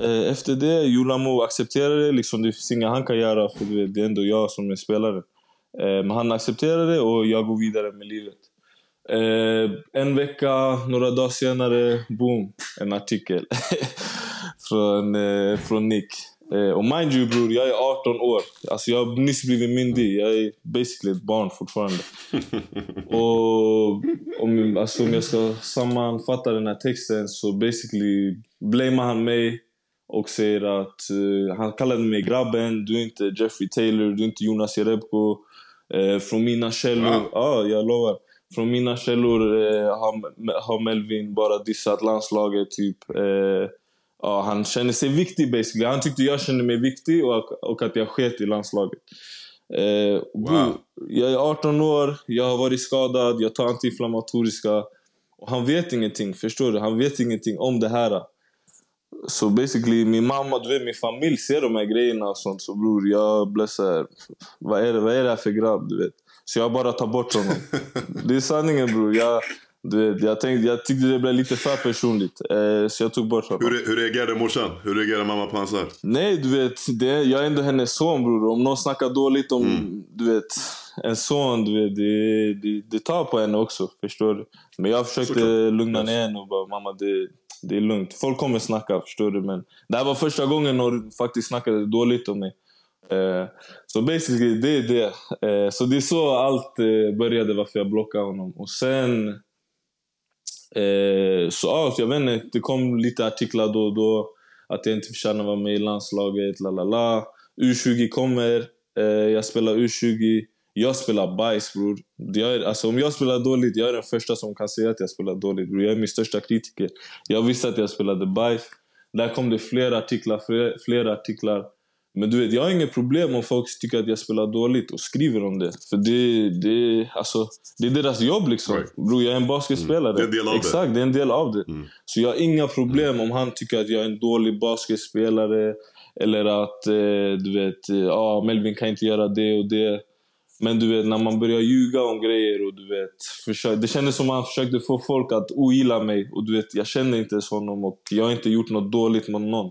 B: Eh, efter det, Julamo accepterade det. Liksom, det finns inget han kan göra, för det är ändå jag som är spelare. Eh, men han accepterade det och jag går vidare med livet. Eh, en vecka, några dagar senare, boom, en artikel *laughs* från, eh, från Nick. Och mind you bror, jag är 18 år. Alltså jag har nyss blivit myndig. Jag är basically ett barn fortfarande. *laughs* och om, alltså, om jag ska sammanfatta den här texten så basically blamear han mig och säger att eh, han kallade mig grabben, du är inte Jeffrey Taylor, du är inte Jonas Jerebko. Eh, från mina källor,
A: Wow.
B: ja jag lovar. Från mina källor eh, har, har Melvin bara dissat landslaget typ. Eh, ja, han känner sig viktig basically. Han tyckte jag kände mig viktig och, och att jag sket i landslaget. Eh, bror, jag är 18 år, jag har varit skadad, jag tar antiinflammatoriska. Och han vet ingenting, förstår du? Han vet ingenting om det här. Så basically, min mamma, du vet, min familj ser de här grejerna och sånt. Så bror, jag blev såhär, vad är det, vad är det här för grabb? Du vet. Så jag bara tar bort honom. *laughs* det är sanningen bror. Jag, du vet, jag, tänkte, jag tyckte det blev lite för personligt. Eh, så jag tog bort honom.
A: Hur, hur reagerade morsan? Hur reagerade mamma på hans här?
B: Nej, du vet, det, jag är ändå hennes son bror. Om någon snackar dåligt om,
A: Mm.
B: du vet, en son, du vet, det, det, det tar på henne också. Förstår du? Men jag försökte
A: Såklart.
B: lugna ner henne och bara, mamma det, det är lugnt. Folk kommer snacka, förstår du? Men det här var första gången någon faktiskt snackade dåligt om mig. Eh, så basically, det är det. Eh, så det är så allt eh, började, varför jag blockade honom. Och sen... Eh, så ja, så jag vet inte, det kom lite artiklar då och då. Att jag inte förtjänar att vara med i landslaget, la la la. U20 kommer, eh, jag spelar U20. Jag spelar bajs bror. Jag är, alltså, om jag spelar dåligt, jag är den första som kan säga att jag spelar dåligt bror. Jag är min största kritiker. Jag visste att jag spelade bajs. Där kom det flera artiklar, flera, flera artiklar. Men du vet, jag har inget problem om folk tycker att jag spelar dåligt och skriver om det. För det, det, alltså, det är deras jobb liksom.
A: Right.
B: Bror, jag är en basketspelare.
A: Det är en del av det.
B: Exakt, det är en del av det.
A: Mm.
B: Så jag har inga problem om han tycker att jag är en dålig basketspelare. Eller att, eh, du vet, ah, Melvin kan inte göra det och det. Men du vet, när man börjar ljuga om grejer och du vet, försök, det kändes som att han försökte få folk att ogilla mig. Och du vet, jag känner inte ens honom och jag har inte gjort något dåligt mot någon.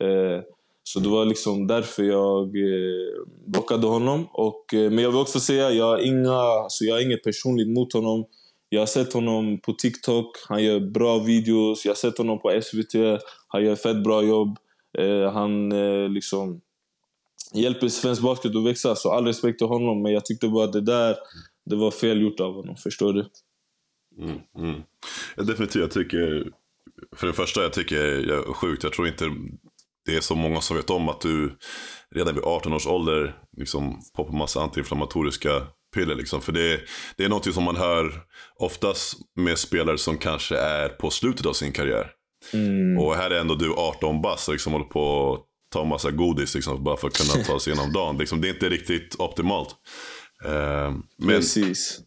B: Eh, så det var liksom därför jag eh, blockade honom. Och, eh, men jag vill också säga, jag har, inga, alltså jag har inget personligt mot honom. Jag har sett honom på TikTok, han gör bra videos. Jag har sett honom på SVT, han gör fett bra jobb. Eh, han eh, liksom hjälper svensk basket att växa, så all respekt till honom. Men jag tyckte bara att det där, det var fel gjort av honom. Förstår du?
A: Mm, mm. Ja, definitivt, jag tycker... För det första, jag tycker jag är sjukt. Jag tror inte det är så många som vet om att du redan vid 18 års ålder liksom poppar massa antiinflammatoriska piller. Liksom. För det, det är något som man hör oftast med spelare som kanske är på slutet av sin karriär.
B: Mm.
A: Och här är ändå du 18 bast och liksom håller på att ta massa godis liksom, bara för att kunna ta sig igenom dagen. Liksom, det är inte riktigt optimalt. Eh, men
B: Precis.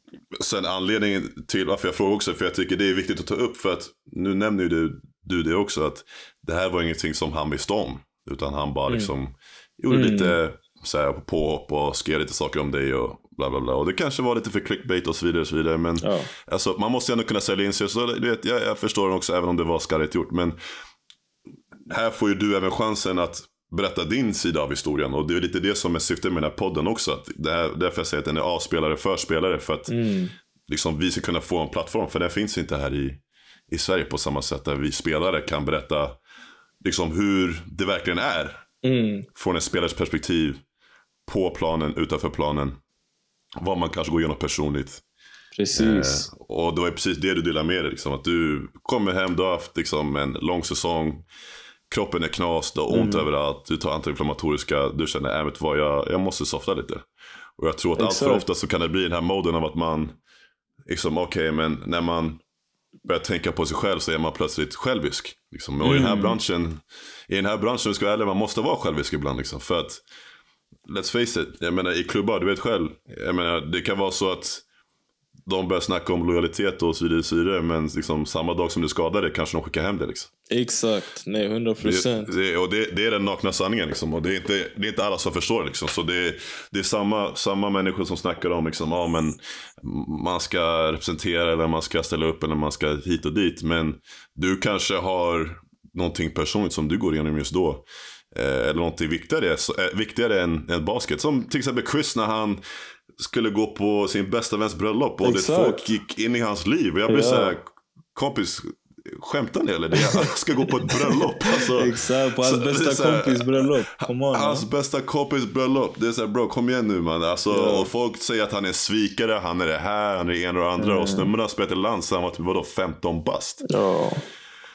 A: sen anledningen till varför jag frågar också, för jag tycker det är viktigt att ta upp, för att nu nämner ju du, du det också, att det här var ingenting som han visste om. Utan han bara liksom gjorde
B: Mm.
A: lite så här, påhopp och skrev lite saker om dig och bla bla bla. Och det kanske var lite för clickbait och så vidare. Och så vidare men
B: Ja.
A: alltså, man måste ju ändå kunna sälja in sig. Så du vet, jag, jag förstår den också även om det var skarrigt gjort. Men här får ju du även chansen att berätta din sida av historien. Och det är lite det som är syftet med den här podden också. Att det här, därför jag säger att den är avspelare för spelare. För att
B: Mm.
A: liksom, vi ska kunna få en plattform. För den finns inte här i, i Sverige på samma sätt. Där vi spelare kan berätta liksom, hur det verkligen är.
B: Mm.
A: Från en spelares perspektiv. På planen, utanför planen. Vad man kanske går igenom personligt.
B: Precis.
A: Eh, och det var precis det du delade med dig. Liksom, att du kommer hem, du har haft liksom, en lång säsong. Kroppen är knas, du har ont
B: Mm.
A: överallt. Du tar antiinflammatoriska. Du känner, äh, vet vad, jag, jag måste softa lite. Och jag tror att allt för
B: Exakt.
A: ofta så kan det bli den här moden av att man, liksom, okej, men när man börjar tänka på sig själv så är man plötsligt självisk. Liksom. Och i den här
B: Mm.
A: branschen, i den här branschen, ska jag ärlig, man måste vara självisk ibland. Liksom, för att, let's face it, jag menar i klubbar, du vet själv. Jag menar, det kan vara så att de börjar snacka om lojalitet och så vidare, så vidare men liksom, samma dag som du skadar dig kanske de skickar hem det. Liksom.
B: Exakt. Nej, 100 procent.
A: Och det, det är den nakna sanningen. Liksom. Och det, är inte, det är inte alla som förstår. Liksom. Så det, det är samma, samma människor som snackar om liksom, ja, men man ska representera eller man ska ställa upp eller man ska hit och dit. Men du kanske har någonting personligt som du går igenom just då. Eh, eller någonting viktigare, eh, viktigare än, än basket. Som till exempel Chris när han skulle gå på sin bästa väns bröllop och det folk gick in i hans liv. Och jag blev
B: Ja.
A: så här, kompis, skämtar ni eller? Det jag ska gå på ett bröllop. *laughs* Alltså,
B: Exakt, på
A: så-
B: hans
A: är
B: bästa
A: så här-
B: kompis bröllop. Come on.
A: Hans
B: man.
A: bästa kompis bröllop. Det är såhär bro kom igen nu man. Alltså,
B: Ja.
A: Och folk säger att han är svikare, han är det här, han är det ena och det andra.
B: Mm.
A: Och snubben har spelat i land sen han var typ vadå 15 bast.
B: Ja.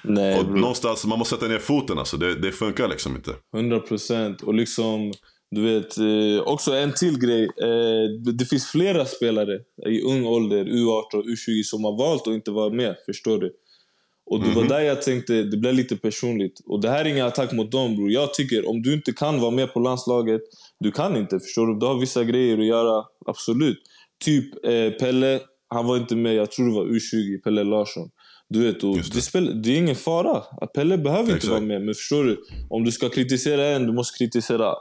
B: Nej,
A: Och
B: bro.
A: någonstans, man måste sätta ner foten alltså. Det, det funkar liksom inte.
B: 100 procent. Och liksom, du vet, eh, också en till grej. Eh, det- finns flera spelare i ung ålder, U18 och U20, som har valt att inte vara med. Förstår du? Och det var
A: Mhm.
B: där jag tänkte, det blev lite personligt. Och det här är ingen attack mot dem bror. Jag tycker, om du inte kan vara med på landslaget, du kan inte. Förstår du? Du har vissa grejer att göra, absolut. Typ eh, Pelle, han var inte med, jag tror det var U20, Pelle Larsson. Du vet, och det.
A: det.
B: spel, det är ingen fara. Pelle behöver inte
A: Exakt.
B: vara med. Men förstår du? Om du ska kritisera en, du måste kritisera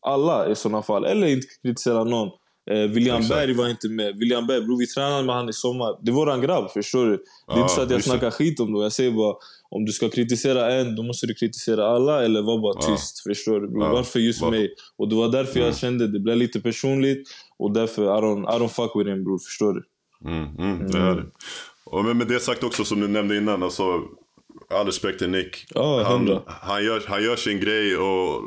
B: alla i sådana fall. Eller inte kritisera någon. Eh, William
A: Exakt.
B: Berg var inte med. William Berg, bror vi tränade med han i sommar. Det är våran grabb, förstår du? Det är
A: Ja,
B: inte så att jag
A: visst.
B: snackar skit om det. Jag säger bara, om du ska kritisera en, då måste du kritisera alla eller vara bara tyst. Förstår du? Bror?
A: Ja.
B: Varför just
A: Var-
B: mig? Och det var därför
A: Mm.
B: jag kände det blev lite personligt. Och därför, I don't, I don't fuck with him bror. Förstår du?
A: Mm, mm, det är det. Och med, det sagt också som du nämnde innan. Alltså, all respekt till Nick.
B: Ja,
A: han, han, gör, han gör sin grej och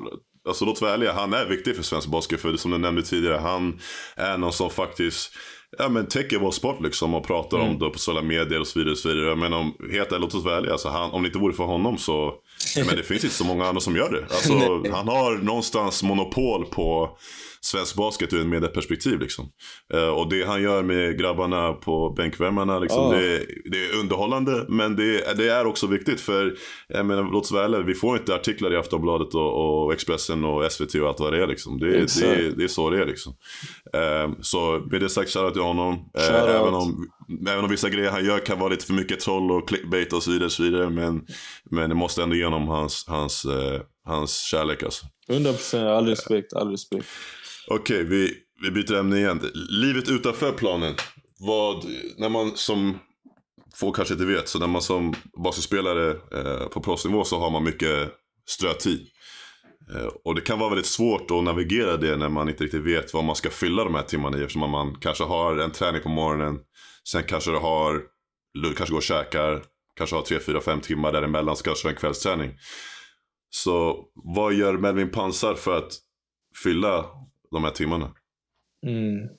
A: alltså, låt vara ärliga, han är viktig för svensk basket. För som du nämnde tidigare, han är någon som faktiskt ja, men täcker vår sport liksom och pratar
B: Mm.
A: om det på sociala medier och så vidare. Och så vidare. Men om, helt ärligt, låt oss vara ärliga. Alltså, han, om det inte vore för honom så men det finns inte så många andra som gör det. Alltså, *laughs* han har någonstans monopol på svensk basket ur ett medieperspektiv. Liksom. Eh, och det han gör med grabbarna på bänkvärmarna, liksom,
B: Ja.
A: det, det är underhållande. Men det, det är också viktigt. För jag menar, låt oss vara ärliga, vi får inte artiklar i Aftonbladet och, och Expressen och SVT och allt vad det är. Liksom. Det, det, det är så det är. Liksom. Eh, så med det sagt, shoutout till honom. Eh,
B: Shoutout.
A: även, om, även om vissa grejer han gör kan vara lite för mycket troll och clickbait och så vidare. Och så vidare men, men det måste ändå genom hans, hans, eh, hans kärlek alltså.
B: 100 procent. All respekt. All respekt.
A: Okej, vi, vi byter ämne igen. Livet utanför planen. Vad, när man som, folk kanske inte vet, så när man som basketspelare eh, på proffsnivå så har man mycket strötid. Eh, och det kan vara väldigt svårt att navigera det när man inte riktigt vet vad man ska fylla de här timmarna i. Eftersom man kanske har en träning på morgonen, sen kanske du har, du kanske går och käkar, kanske har tre, fyra, fem timmar däremellan, ska köra en kvällsträning. Så vad gör Melvin Pansar för att fylla de här timmarna?
B: Mm.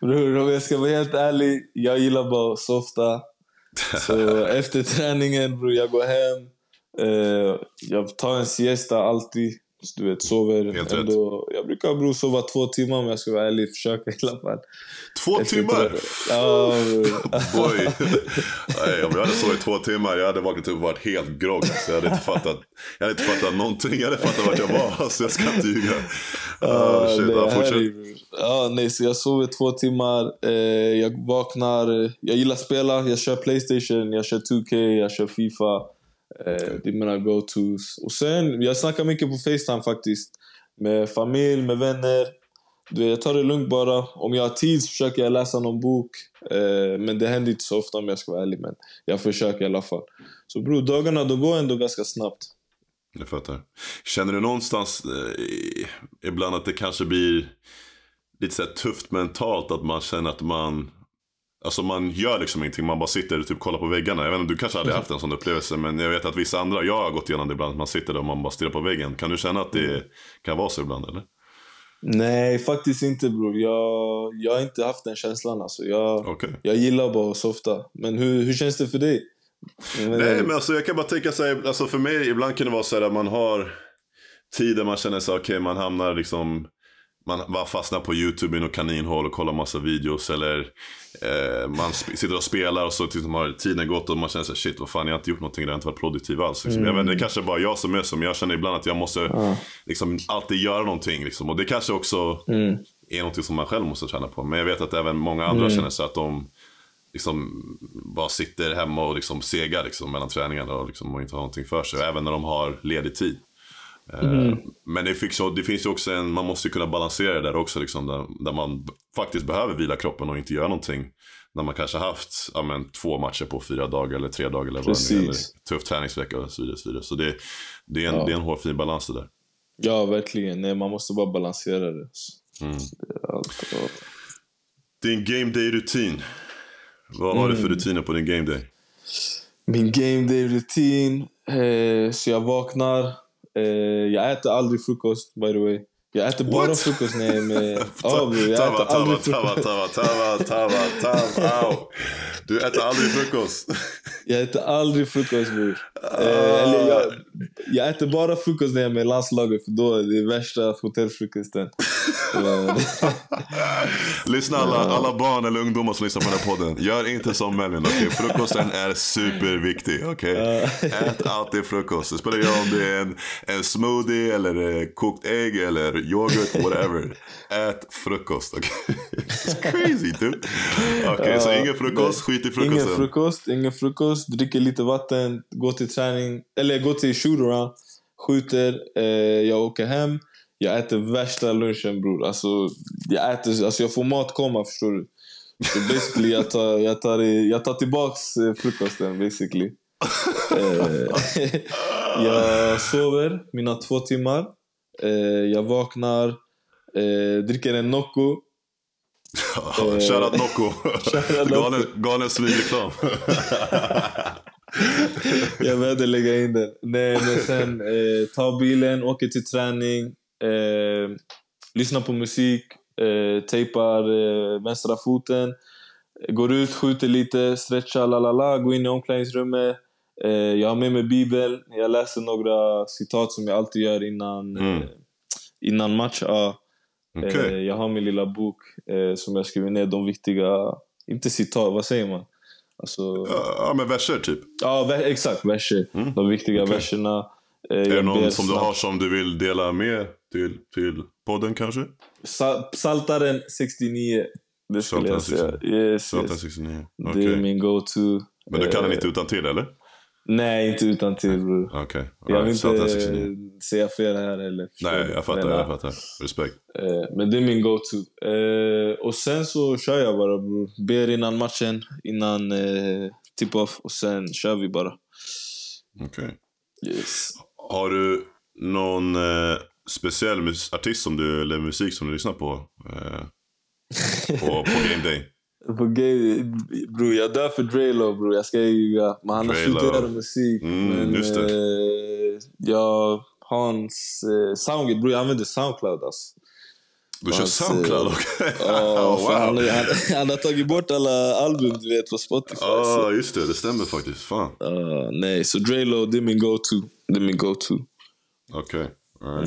B: *laughs* Bror, om jag ska vara helt ärlig, jag gillar bara att softa. Så *laughs* efter träningen, bror, jag går hem. Eh, jag tar en siesta alltid. Du vet, sover
A: Helt
B: ändå. Jag brukar bror sova två timmar om jag ska vara ärlig. Försöka i alla fall.
A: Två
B: Efter
A: timmar?
B: Ja.
A: Boy. *laughs* Nej, om jag hade sovit två timmar, jag hade vaknat upp och varit helt grogg. Alltså, jag, hade inte fattat, jag hade inte fattat någonting. Jag hade fattat vart jag var. Alltså, jag ska inte ljuga. Ah, shit,
B: det
A: ja,
B: här
A: fortsätt.
B: ja, nej, så jag sover två timmar. Eh, jag vaknar. Jag gillar att spela. Jag kör Playstation, jag kör 2K, jag kör Fifa. Eh, Det är mina go-tos. Och sen, jag snackar mycket på Facetime faktiskt. Med familj, med vänner. Du vet, jag tar det lugnt bara. Om jag har tid så försöker jag läsa någon bok. Eh, men det händer inte så ofta om jag ska vara ärlig. Men jag försöker i alla fall. Så bror, dagarna de går ändå ganska snabbt.
A: Jag fattar. Känner du någonstans eh, ibland att det kanske blir lite så tufft mentalt att man känner att man Alltså man gör liksom ingenting, man bara sitter och typ kollar på väggarna. Jag vet inte, du kanske aldrig haft en sån upplevelse men jag vet att vissa andra, jag har gått igenom det ibland, man sitter där och man bara stirrar på väggen. Kan du känna att det kan vara så ibland eller?
B: Nej, faktiskt inte bror. Jag, jag har inte haft den känslan alltså. Jag,
A: Okej.
B: jag gillar bara att softa. Men hur, hur känns det för dig? Men,
A: Nej men alltså jag kan bara tänka sig, alltså för mig ibland kan det vara så här att man har tider man känner sig, okej man hamnar liksom man bara fastnar på YouTube i något kaninhål och kollar massa videos eller eh, man sitter och spelar och så liksom har tiden gått och man känner sig shit vad fan jag har inte gjort någonting, jag har inte varit produktiv alls. Liksom. Jag vet, det kanske är bara jag som är som, jag känner ibland att jag måste
B: Ja.
A: liksom, alltid göra någonting. Liksom. Och det kanske också
B: Mm.
A: är någonting som man själv måste träna på. Men jag vet att även många andra känner sig att de liksom bara sitter hemma och liksom segar liksom, mellan träningarna och, liksom, och inte har någonting för sig. Även när de har ledig tid. Eh, Men det ju- det finns ju också en, man måste ju kunna balansera det där också. Liksom, där, där man faktiskt behöver vila kroppen och inte göra någonting. När man kanske haft ja, men, två matcher på fyra dagar eller tre dagar eller vad det nu är.
B: Precis.
A: tuff träningsvecka och så vidare. Så, vidare. så det, det, är en,
B: Ja.
A: det är en hårfin balans det där.
B: Ja, verkligen. Nej, man måste bara balansera det.
A: Mm.
B: Ja.
A: Din game day-rutin. Vad har du för rutiner på din game day?
B: Min game day-rutin. Eh, så jag vaknar. Eh, jag äter aldrig frukost, by the way. Jag äter bara
A: What?
B: frukost när jag är med... *laughs* Bror. Jag äter aldrig frukost.
A: tava, tava, tava, tava. Du äter aldrig frukost. *laughs*
B: Jag äter aldrig frukost, bror. Eh, eller jag, jag äter bara frukost när jag är med landslaget, för då är det värsta hotellfrukosten. *laughs*
A: Lyssna alla, alla barn eller ungdomar som lyssnar på den här podden. Gör inte som Melvin, okej? *laughs* Frukosten är superviktig, okej? Ät alltid frukost. Det spelar ingen roll om det är en, en smoothie eller eh, kokt ägg eller yoghurt, whatever. Ät frukost, okej? *laughs* It's crazy, dude. Okej, så
B: Ja,
A: ingen frukost, skit i frukosten.
B: Ingen frukost, ingen frukost. Dricker lite vatten, går till träning, eller går till shootaround, skjuter, eh, jag åker hem. Jag äter värsta lunchen bror. Alltså, jag, äter, alltså jag får mat komma förstår du. Så basically jag tar, jag tar, jag tar tillbaks eh, frukosten basically. Eh, *laughs* jag sover mina två timmar. Eh, jag vaknar, dricker en Nocco. *laughs*
A: Shoutout Nocco. Galen, galen svinreklam.
B: Jag behövde lägga in den. Nej, men sen eh, ta bilen, åker till träning, eh, lyssnar på musik, eh, tejpar eh, vänstra foten, går ut, skjuter lite, stretchar, la la la, går in i omklädningsrummet. Eh, jag har med mig bibeln, jag läser några citat som jag alltid gör innan,
A: Mm.
B: eh, innan match. Ja. Eh, jag har min lilla bok eh, som jag skriver ner de viktiga, inte citat, vad säger man? Alltså,
A: Ja, men verser typ.
B: Ja, ver- exakt. Verser. De viktiga
A: Okej.
B: verserna. Eh,
A: Är det någon som du
B: snabbt.
A: har som du vill dela med till, till podden kanske?
B: Sa- Psaltaren 69. Det skulle jag säga. Yes,
A: Satan
B: yes.
A: 69.
B: Det är min go-to.
A: Men du kan den
B: Eh,
A: inte utan till eller?
B: Nej, inte utan till bror.
A: Okej.
B: Jag vill inte
A: 69.
B: säga fel här eller. förstår
A: Nej, jag fattar.
B: Men,
A: Jag
B: ja,
A: fattar. Respekt.
B: eh, men det är min go-to. Eh, och sen så kör jag bara bror. Ber innan matchen, innan eh, tip-off och sen kör vi bara.
A: Okej.
B: Yes.
A: Har du någon eh, speciell artist som du, eller musik som du lyssnar på? Eh, på, på Game Day? *laughs*
B: På gay, bror jag dör för Drelo bror, jag ska ljuga. Men han har göra musik.
A: Mm,
B: men
A: just det.
B: Eh, jag, hans eh, Soundgate, bror jag använder Soundcloud alltså.
A: Du kör
B: Hans,
A: Soundcloud? Okej.
B: För han, *laughs*
A: wow.
B: han, han har tagit bort alla album du vet på Spotify.
A: Ja,
B: så,
A: just det. Det stämmer faktiskt. Fan.
B: uh, nej, så Drelo det är min go-to. Det är min go-to.
A: Okej. alright.
B: Mm.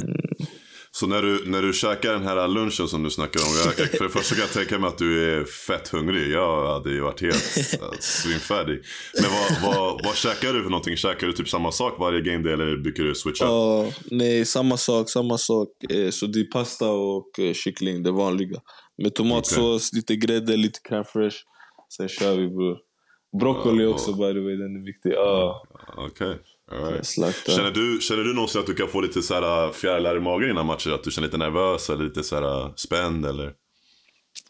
A: Så när du, när du käkar den här lunchen som du snackar om. Jag, jag, för det första kan jag tänka mig att du är fett hungrig. Jag hade ju varit helt äh, svinfärdig. Men vad, vad, vad käkar du för någonting? Käkar du typ samma sak varje game day eller brukar du switcha?
B: Ja, nej, samma sak, samma sak. Eh, så det är pasta och eh, kyckling, det vanliga. Med tomatsås, lite grädde, lite crème fraîche. Sen kör vi bror. Broccoli
A: Ja,
B: också
A: och-
B: by the way, den är viktig. Ja,
A: Okej.
B: Slakta.
A: Känner du, känner du någonsin att du kan få lite så här fjärilar i magen innan matcher? Att du känner lite nervös eller lite så här spänd eller?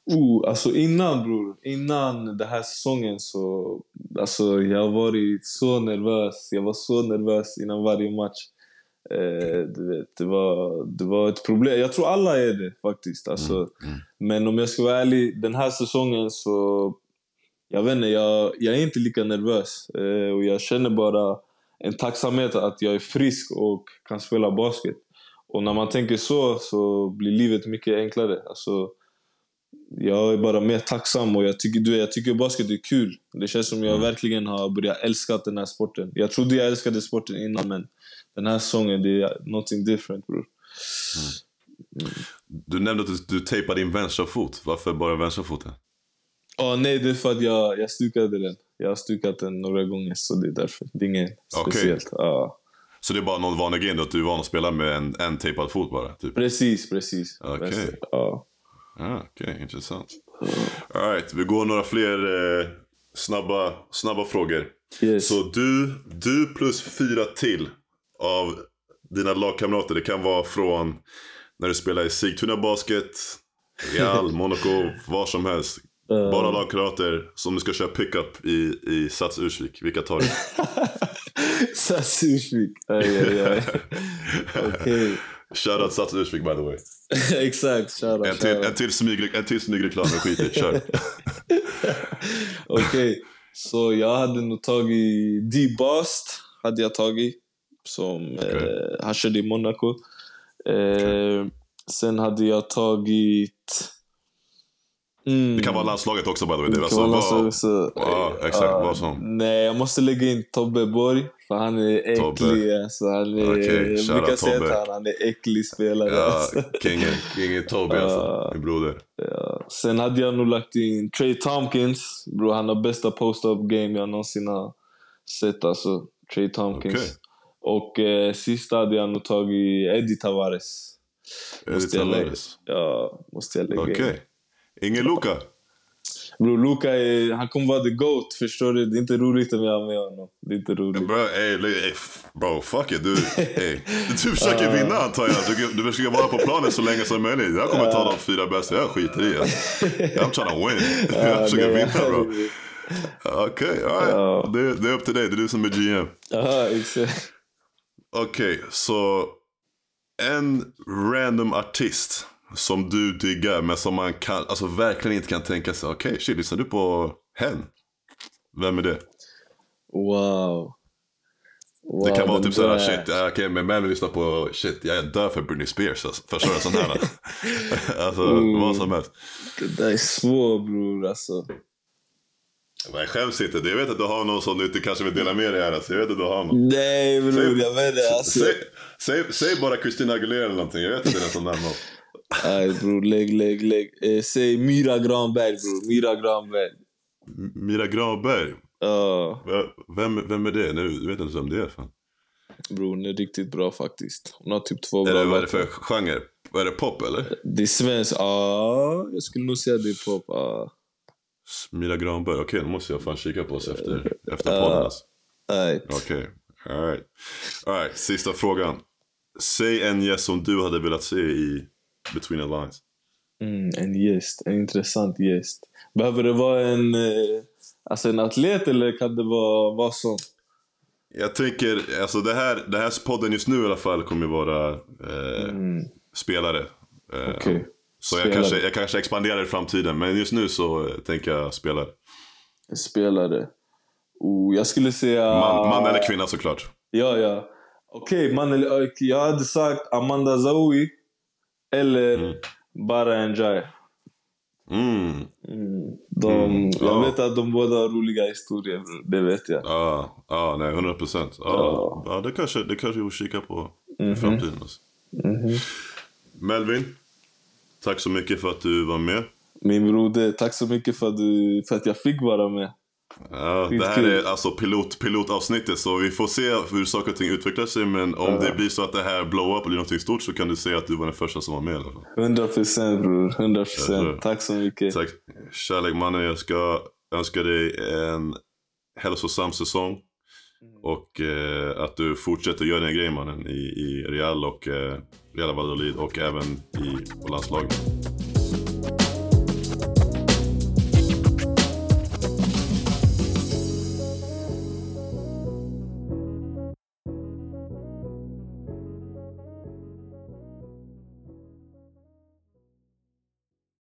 B: Oh, alltså innan bror, innan den här säsongen så... Alltså jag har varit så nervös. Jag var så nervös innan varje match. Eh, du vet, det var, det var ett problem. Jag tror alla är det faktiskt. Alltså,
A: mm.
B: Men om jag ska vara ärlig, den här säsongen så... Jag vet inte, jag, jag är inte lika nervös. Eh, och jag känner bara en tacksamhet att jag är frisk och kan spela basket. Och när man tänker så, så blir livet mycket enklare. Alltså, jag är bara mer tacksam och jag tycker, du jag tycker basket är kul. Det känns som jag verkligen har börjat älska den här sporten. Jag trodde jag älskade sporten innan men den här säsongen, det är någonting different bror.
A: Du nämnde att du, du tejpade din vänstra fot. Varför bara vänstra foten?
B: Ja, nej, det är för att jag, jag stukade den. Jag har stukat den några gånger så det är därför. Det är inget
A: Okej.
B: speciellt. Ja.
A: Så det är bara någon vanlig grej då, att du är van att spela med en, en tejpad fot bara? Typ.
B: Precis, precis.
A: Okej.
B: Vänster. Ja.
A: Ah, Okej, intressant. All right, vi går några fler eh, snabba, snabba frågor.
B: Yes.
A: Så du, du plus fyra till av dina lagkamrater. Det kan vara från när du spelar i Sigtuna Basket, Real, *laughs* Monaco, var som helst.
B: Eh,
A: Bara lagkamrater som du ska köra pickup i, i Sats Ursvik. Vilka tar du? *laughs*
B: Sats Ursvik. *laughs* Okej.
A: Shoutout Sats Ursvik by the way. *laughs*
B: Exakt, shoutout.
A: En till,
B: shoutout.
A: en till, smyg, en till smygreklam, jag skiter. Kör.
B: Okej, så jag hade nog tagit D-Bast. Hade jag tagit. Som,
A: Okej.
B: eh, han körde i Monaco. Eh, sen hade jag tagit... Mm,
A: Det kan vara landslaget också by the way. Det,
B: det
A: alltså,
B: landslaget också.
A: Ja, exakt,
B: Ja,
A: vad som.
B: Nej, jag måste lägga in Tobbe Borg. För han är
A: Tobbe.
B: äcklig. Alltså, han är,
A: Okej,
B: jag brukar säga
A: Tobbe.
B: att han, är äcklig spelare.
A: Ja,
B: Alltså.
A: King, King Toby alltså. Min broder.
B: Ja. Sen hade jag nog lagt in Trey Tompkins. Bro, han har bästa post-up game jag någonsin har sett. Alltså, Trey Tompkins.
A: Okej.
B: Och eh, sista hade jag nog tagit Eddie Tavares.
A: Eddie
B: Måste jag lägga,
A: Tavares.
B: ja, måste jag lägga
A: Okej.
B: in.
A: Ingen Luka?
B: Bro, Luka är, han kommer vara the GOAT, förstår du? Det är inte roligt om jag har med honom. Det är inte roligt.
A: Bro, ey, ey, bro, fuck it. Du, ey. du försöker vinna antar jag. Du, du försöker vara på planen så länge som möjligt. Jag kommer ta de fyra bästa. Jag skiter i det. I'm trying to win. *laughs* Jag försöker vinna bro. Okej, alright.
B: Ja.
A: Det, det är upp till dig. Det är du som är GM.
B: Ja, exakt.
A: Okej, så en random artist som du diggar men som man kan, alltså verkligen inte kan tänka sig. Okej, shit, lyssnar du på hen? Vem är det?
B: Wow. wow.
A: Det kan vara typ såhär, shit, ja, okej, men Melvin lyssnar på, shit, jag dör för Britney Spears. Alltså, förstår du? Sån här. alltså,
B: Mm. *laughs*
A: vad som helst.
B: Det där är svårt bror alltså.
A: Men jag skäms inte. Jag vet att du har någon som du inte kanske vill dela med dig här. Alltså. Jag vet att du har någon.
B: Nej bror,
A: Säg-
B: jag vet inte. Alltså.
A: Säg, säg, säg bara Christina Aguilera eller någonting. Jag vet att det är den som närmar.
B: Nej bror, lägg, lägg, lägg. Eh, säg Myra Granberg bror, Myra Granberg.
A: M- Mira Granberg.
B: Ja,
A: Vem, vem är det? Nu, du vet inte vem det är. Fan.
B: bror hon är riktigt bra faktiskt. Hon har typ två bra
A: Eller vad är det för genre? Vad är det pop eller?
B: Det är svenskt, ja. Jag skulle nog säga det är pop. Ja.
A: Mira Granberg, okej då måste jag fan kika på oss efter, *laughs* efter podden alltså.
B: Nej.
A: Okej, alright. Alright, sista frågan. Säg en gäst som du hade velat se i Between the Lines.
B: Mm, en gäst, en intressant gäst. Behöver det vara en, eh, alltså en atlet eller kan det vara vad som?
A: Jag tänker, alltså det här, det här podden just nu i alla fall kommer ju vara eh,
B: Mm,
A: spelare. Eh,
B: Okej.
A: Så jag kanske, jag kanske expanderar i framtiden, men just nu så eh, tänker jag spelare.
B: Spelare. Oh, jag skulle säga...
A: Man, man eller kvinna såklart.
B: Ja, ja. Okej, man eller... Jag hade sagt Amanda Zaoui eller
A: Mm.
B: Bara Njai.
A: Mm.
B: Mm. De,
A: Mm,
B: Jag
A: ja.
B: vet att de båda har roliga historier, det vet jag.
A: Ja, ja, nej, 100 procent. Ja,
B: Ja.
A: ja, det kanske, det kanske vi får kika på i
B: Mhm.
A: framtiden. Alltså.
B: Mhm.
A: Melvin, tack så mycket för att du var med.
B: Min broder, tack så mycket för att, du, för att jag fick vara med.
A: Ja, det här är alltså pilot, pilotavsnittet, så vi får se hur saker och ting utvecklar sig. Men om
B: Ja.
A: det blir så att det här blow up blir något stort så kan du säga att du var den första som var med i alla fall.
B: 100 procent bror, 100
A: Ja,
B: procent.
A: ja.
B: Tack så mycket.
A: Tack. Kärlek mannen, jag ska önska dig en hälsosam säsong. Och eh, att du fortsätter göra dina grejer mannen i, i Real och eh, Real Valladolid och även i, på landslaget.